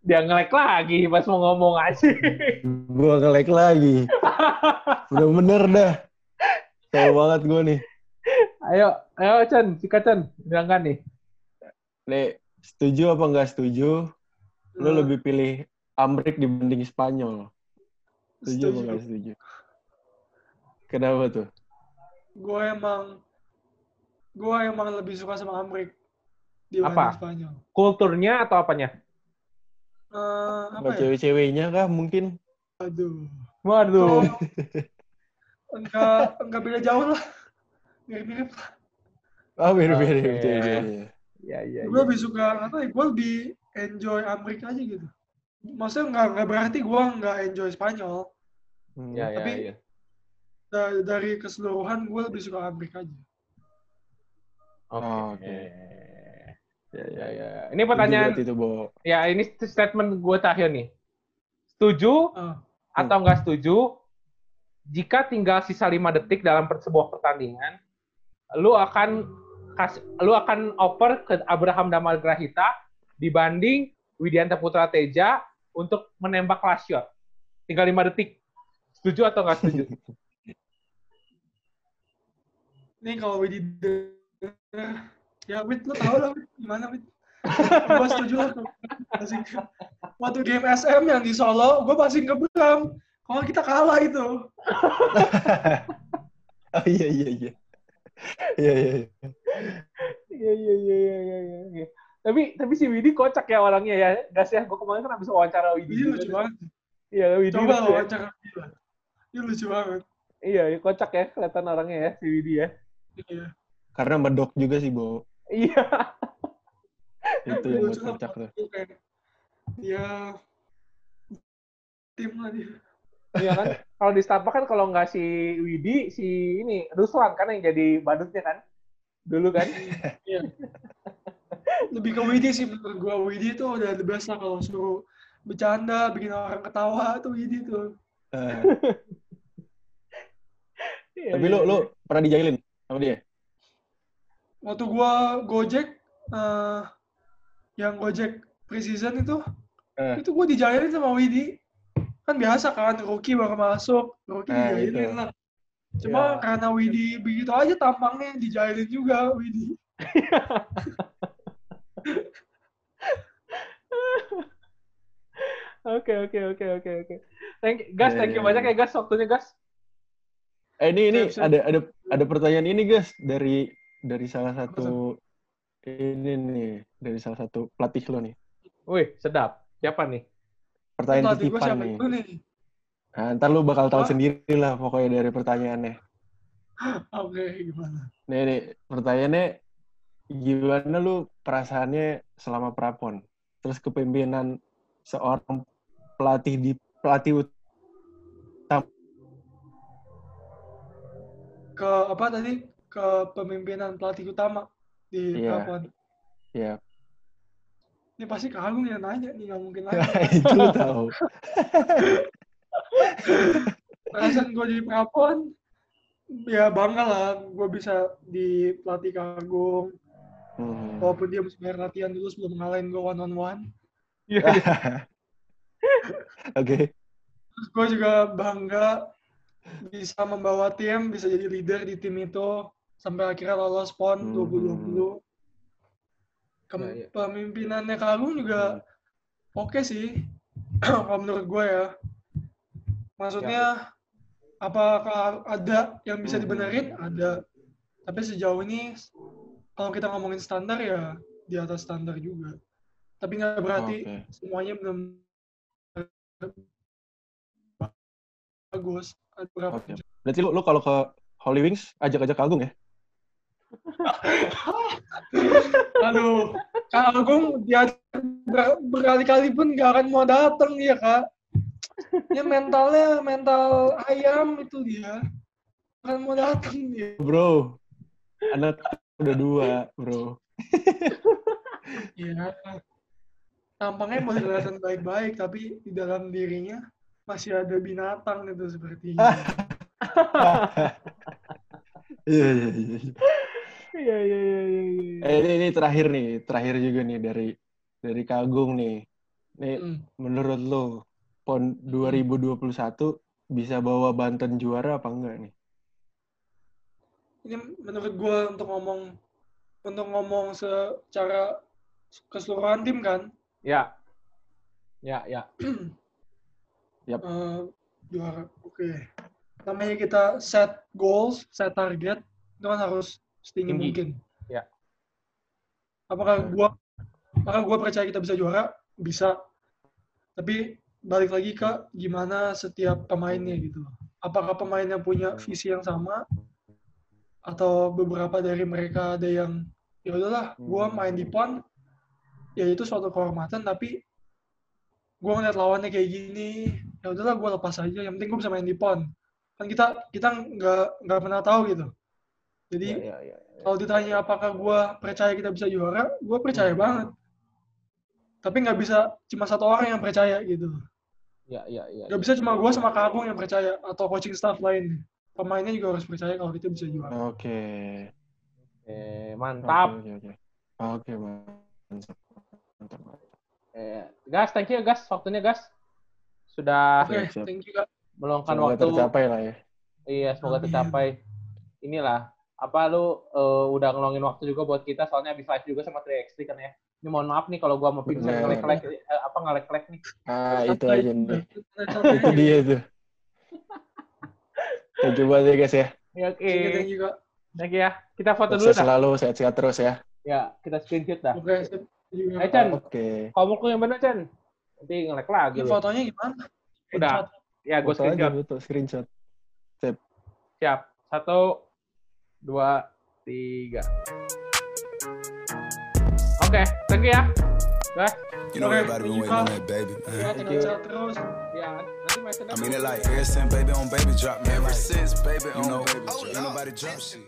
[SPEAKER 1] Dia nge-lag lagi pas mau ngomong aja.
[SPEAKER 3] Gue nge-lag lagi. Bener-bener dah. Tahu banget gue nih.
[SPEAKER 1] ayo, ayo Chan, si Kacan, bilangkan nih.
[SPEAKER 3] Nih, setuju apa nggak setuju? Lo
[SPEAKER 4] Hmm.
[SPEAKER 3] lebih pilih Amrik dibanding Spanyol. Setuju apa nggak setuju? Kenapa tuh?
[SPEAKER 4] Gue emang, gue emang lebih suka sama Amrik dibanding
[SPEAKER 1] Apa?
[SPEAKER 4] Spanyol.
[SPEAKER 1] Kulturnya atau apanya?
[SPEAKER 4] Eh, apa
[SPEAKER 3] Apa
[SPEAKER 4] ya?
[SPEAKER 3] cewek-ceweknya kah mungkin?
[SPEAKER 4] Aduh.
[SPEAKER 1] Waduh.
[SPEAKER 4] enggak enggak beda jauh lah mirip-mirip lah
[SPEAKER 3] Ah, beda-beda
[SPEAKER 1] Oke.
[SPEAKER 3] cewek-ceweknya.
[SPEAKER 1] Iya, iya,
[SPEAKER 4] gue
[SPEAKER 1] iya.
[SPEAKER 4] lebih suka apa ya gue lebih enjoy Amerika aja gitu maksudnya nggak nggak berarti gue nggak enjoy Spanyol
[SPEAKER 3] Hmm.
[SPEAKER 1] Iya, iya,
[SPEAKER 4] Tapi-
[SPEAKER 1] iya.
[SPEAKER 4] Da- dari keseluruhan gue lebih suka Amerika aja
[SPEAKER 1] Oke.
[SPEAKER 3] Oh, oke. Ya,
[SPEAKER 1] Ya,
[SPEAKER 3] ya, ya.
[SPEAKER 1] ya. Ini pertanyaan,
[SPEAKER 3] itu, Bo.
[SPEAKER 1] ya ini statement gue terakhir nih. Setuju
[SPEAKER 4] Ah.
[SPEAKER 1] atau nggak setuju? Jika tinggal sisa 5 detik dalam sebuah pertandingan, lu akan kas, lu akan oper ke Abraham Damal Grahita dibanding Widianta Putra Teja untuk menembak last shot. Tinggal 5 detik. Setuju atau nggak setuju?
[SPEAKER 4] ini kalau Widi ya Wid lo tau lah Wid gimana Wid gue setuju lah waktu game SM yang di Solo gue masih ngebram kalau kita kalah itu
[SPEAKER 3] Oh iya iya iya. Iya iya. iya.
[SPEAKER 1] Iya iya iya iya iya. Iya. Tapi tapi si Widi kocak ya orangnya ya. Gas ya, gue kemarin kan habis wawancara Widi.
[SPEAKER 4] Widi
[SPEAKER 1] juga
[SPEAKER 4] lucu banget
[SPEAKER 1] Iya Widi
[SPEAKER 4] coba
[SPEAKER 1] lucu
[SPEAKER 4] lo
[SPEAKER 1] ya.
[SPEAKER 4] wawancara dia dia lucu banget
[SPEAKER 1] Iya, iya, kocak ya kelihatan orangnya ya si Widi ya.
[SPEAKER 4] iya
[SPEAKER 3] Karena medok juga sih, Bo.
[SPEAKER 1] Iya.
[SPEAKER 3] Itu yang buat kocak tuh.
[SPEAKER 4] Dia kayak ya tim lah dia
[SPEAKER 1] Iya kan? Kalau di Starbucks kan kalau nggak si Widi, si ini Ruslan kan yang jadi badutnya kan? Dulu kan?
[SPEAKER 4] Iya. lebih ke Widi sih menurut gua Widi tuh udah the best lah kalau suruh bercanda bikin orang ketawa tuh Widi tuh
[SPEAKER 3] Eh,
[SPEAKER 1] Iya,
[SPEAKER 3] tapi
[SPEAKER 1] iya,
[SPEAKER 3] lu lu
[SPEAKER 1] iya.
[SPEAKER 3] pernah dijailin sama dia?
[SPEAKER 4] waktu gua Gojek eh yang Gojek preseason itu
[SPEAKER 3] Eh.
[SPEAKER 4] itu gua dijailin sama Widi kan biasa kan rookie baru masuk rookie
[SPEAKER 3] Nah,
[SPEAKER 4] dijailin
[SPEAKER 3] itu.
[SPEAKER 4] lah cuma
[SPEAKER 1] Ya.
[SPEAKER 4] karena Widi begitu aja tampangnya dijailin juga Widi
[SPEAKER 1] Oke oke oke oke oke. Thank Gas,
[SPEAKER 3] Iya,
[SPEAKER 1] thank you
[SPEAKER 3] iya,
[SPEAKER 1] banyak
[SPEAKER 3] iya.
[SPEAKER 1] ya Gas waktunya Gas.
[SPEAKER 3] Eh ini ini
[SPEAKER 4] Siap, siap.
[SPEAKER 3] ada ada ada pertanyaan ini guys dari dari salah satu ini nih dari salah satu pelatih lo nih.
[SPEAKER 1] Wih, sedap. Siapa nih?
[SPEAKER 3] Pertanyaan
[SPEAKER 4] Pelatih
[SPEAKER 3] titipan
[SPEAKER 4] siapa
[SPEAKER 3] nih.
[SPEAKER 4] nih
[SPEAKER 3] Nah, ntar lu bakal tahu sendiri lah pokoknya dari pertanyaannya.
[SPEAKER 4] oke gimana
[SPEAKER 3] Nih, nih pertanyaannya gimana lu perasaannya selama prapon? Terus kepemimpinan seorang pelatih di pelatih utama
[SPEAKER 4] ke apa tadi ke pemimpinan pelatih utama di
[SPEAKER 3] Iya.
[SPEAKER 4] Prapon.
[SPEAKER 3] ya
[SPEAKER 4] Ini pasti kagum yang nanya nih nggak mungkin lagi.
[SPEAKER 3] itu lu tahu.
[SPEAKER 4] Perasaan gue di Prapon ya bangga lah gue bisa di pelatih kagum
[SPEAKER 3] Hmm.
[SPEAKER 4] walaupun dia mesti bayar latihan dulu sebelum ngalahin gue one on one.
[SPEAKER 1] Iya.
[SPEAKER 3] Oke.
[SPEAKER 4] Terus gue juga bangga bisa membawa tim, bisa jadi leader di tim itu sampai akhirnya lolos PON
[SPEAKER 3] Hmm.
[SPEAKER 4] 2020. Kem-
[SPEAKER 1] Ya, ya.
[SPEAKER 4] Pemimpinannya Kagum juga oke sih, kalau menurut gue ya. Maksudnya apakah ada yang bisa
[SPEAKER 3] Hmm.
[SPEAKER 4] dibenerin? Ada. Tapi sejauh ini kalau kita ngomongin standar ya di atas standar juga. tapi nggak berarti
[SPEAKER 3] Oke.
[SPEAKER 4] semuanya benar bagus.
[SPEAKER 3] Oke. Berarti lu, lu kalau ke Holy Wings ajak-ajak Agung ya?
[SPEAKER 4] Aduh, Kak Agung dia ber- berkali-kali pun nggak akan mau datang ya kak. Dia mentalnya mental ayam itu dia. Akan mau datang dia.
[SPEAKER 3] Bro, anak udah dua, bro.
[SPEAKER 4] Iya. Tampangnya masih kelihatan baik-baik, tapi di dalam dirinya masih ada binatang itu sepertinya.
[SPEAKER 3] Iya, iya, iya.
[SPEAKER 1] Iya iya iya iya. iya.
[SPEAKER 3] Eh, ini, ini terakhir nih, terakhir juga nih dari dari Kagung nih. Nih,
[SPEAKER 4] Hmm.
[SPEAKER 3] menurut lo PON 2021 bisa bawa Banten juara apa enggak nih?
[SPEAKER 4] Ini menurut gue untuk ngomong untuk ngomong secara keseluruhan tim kan,
[SPEAKER 1] Ya. Ya ya.
[SPEAKER 3] Yap.
[SPEAKER 4] eh, juara. Oke. Namanya kita set goals, set target, itu kan harus setinggi
[SPEAKER 1] Tinggi.
[SPEAKER 4] mungkin.
[SPEAKER 1] Ya.
[SPEAKER 4] Apakah gua apakah gua percaya kita bisa juara? Bisa. Tapi balik lagi ke gimana setiap pemainnya gitu. Apakah pemain yang punya visi yang sama atau beberapa dari mereka ada yang ya udahlah, gua main di pon ya itu suatu kehormatan tapi gua ngeliat lawannya kayak gini, ya udahlah gua lepas aja. Yang penting gua bisa main di pon. Kan kita kita nggak nggak pernah tahu gitu. Jadi
[SPEAKER 1] Ya ya ya.
[SPEAKER 4] kalau ditanya apakah gue percaya kita bisa juara, gue percaya
[SPEAKER 1] Hmm.
[SPEAKER 4] banget. Tapi nggak bisa cuma satu orang yang percaya gitu.
[SPEAKER 1] Ya ya ya.
[SPEAKER 4] Nggak bisa cuma gue sama Kak Agung yang percaya atau coaching staff lain. Pemainnya juga harus percaya kalau kita bisa juara.
[SPEAKER 3] Oke.
[SPEAKER 1] Eh,
[SPEAKER 3] Oke,
[SPEAKER 1] mantap.
[SPEAKER 3] Oke. Oke, mantap. Mantap. mantap.
[SPEAKER 1] Eh, gas, thank you gas, waktunya gas. Sudah
[SPEAKER 3] siap.
[SPEAKER 4] thank you
[SPEAKER 1] meluangkan
[SPEAKER 3] Semoga
[SPEAKER 1] waktu.
[SPEAKER 3] tercapai lah ya.
[SPEAKER 1] Iya, semoga
[SPEAKER 4] Amin.
[SPEAKER 1] tercapai. Inilah, apa lu eh, udah ngeluangin waktu juga buat kita soalnya habis live juga sama 3x3 kan ya. Ini mohon maaf nih kalau gua mau Vincent
[SPEAKER 3] Bener.
[SPEAKER 1] ngelek-ngelek eh, apa ngelek-ngelek nih.
[SPEAKER 3] Ah, itu aja nih. Itu dia tuh. Thank you banget ya guys ya.
[SPEAKER 1] Ya, Oke.
[SPEAKER 4] Thank you, thank you Kak.
[SPEAKER 1] Thank you ya. Kita foto dulu
[SPEAKER 3] Sukses
[SPEAKER 1] dah.
[SPEAKER 3] selalu, sehat-sehat terus ya.
[SPEAKER 1] Ya, kita screenshot dah.
[SPEAKER 4] Oke, sip.
[SPEAKER 1] Eh,
[SPEAKER 4] Kak.
[SPEAKER 1] Chan,
[SPEAKER 3] Oke.
[SPEAKER 1] komuk lu yang bener, Chan. Nanti ngelek lagi.
[SPEAKER 4] Ini fotonya gimana?
[SPEAKER 1] Udah.
[SPEAKER 4] Screenshot.
[SPEAKER 1] Ya, gue screenshot.
[SPEAKER 3] foto, screenshot.
[SPEAKER 1] Siap. Satu, dua, tiga. Oke, thank you ya. Guys,
[SPEAKER 2] You know
[SPEAKER 4] Okay,
[SPEAKER 2] everybody been waiting on that baby, man.
[SPEAKER 1] Thank you. match
[SPEAKER 2] I mean it like ever since baby on baby drop, man. Ever since baby on baby drop, ain't nobody drop shit.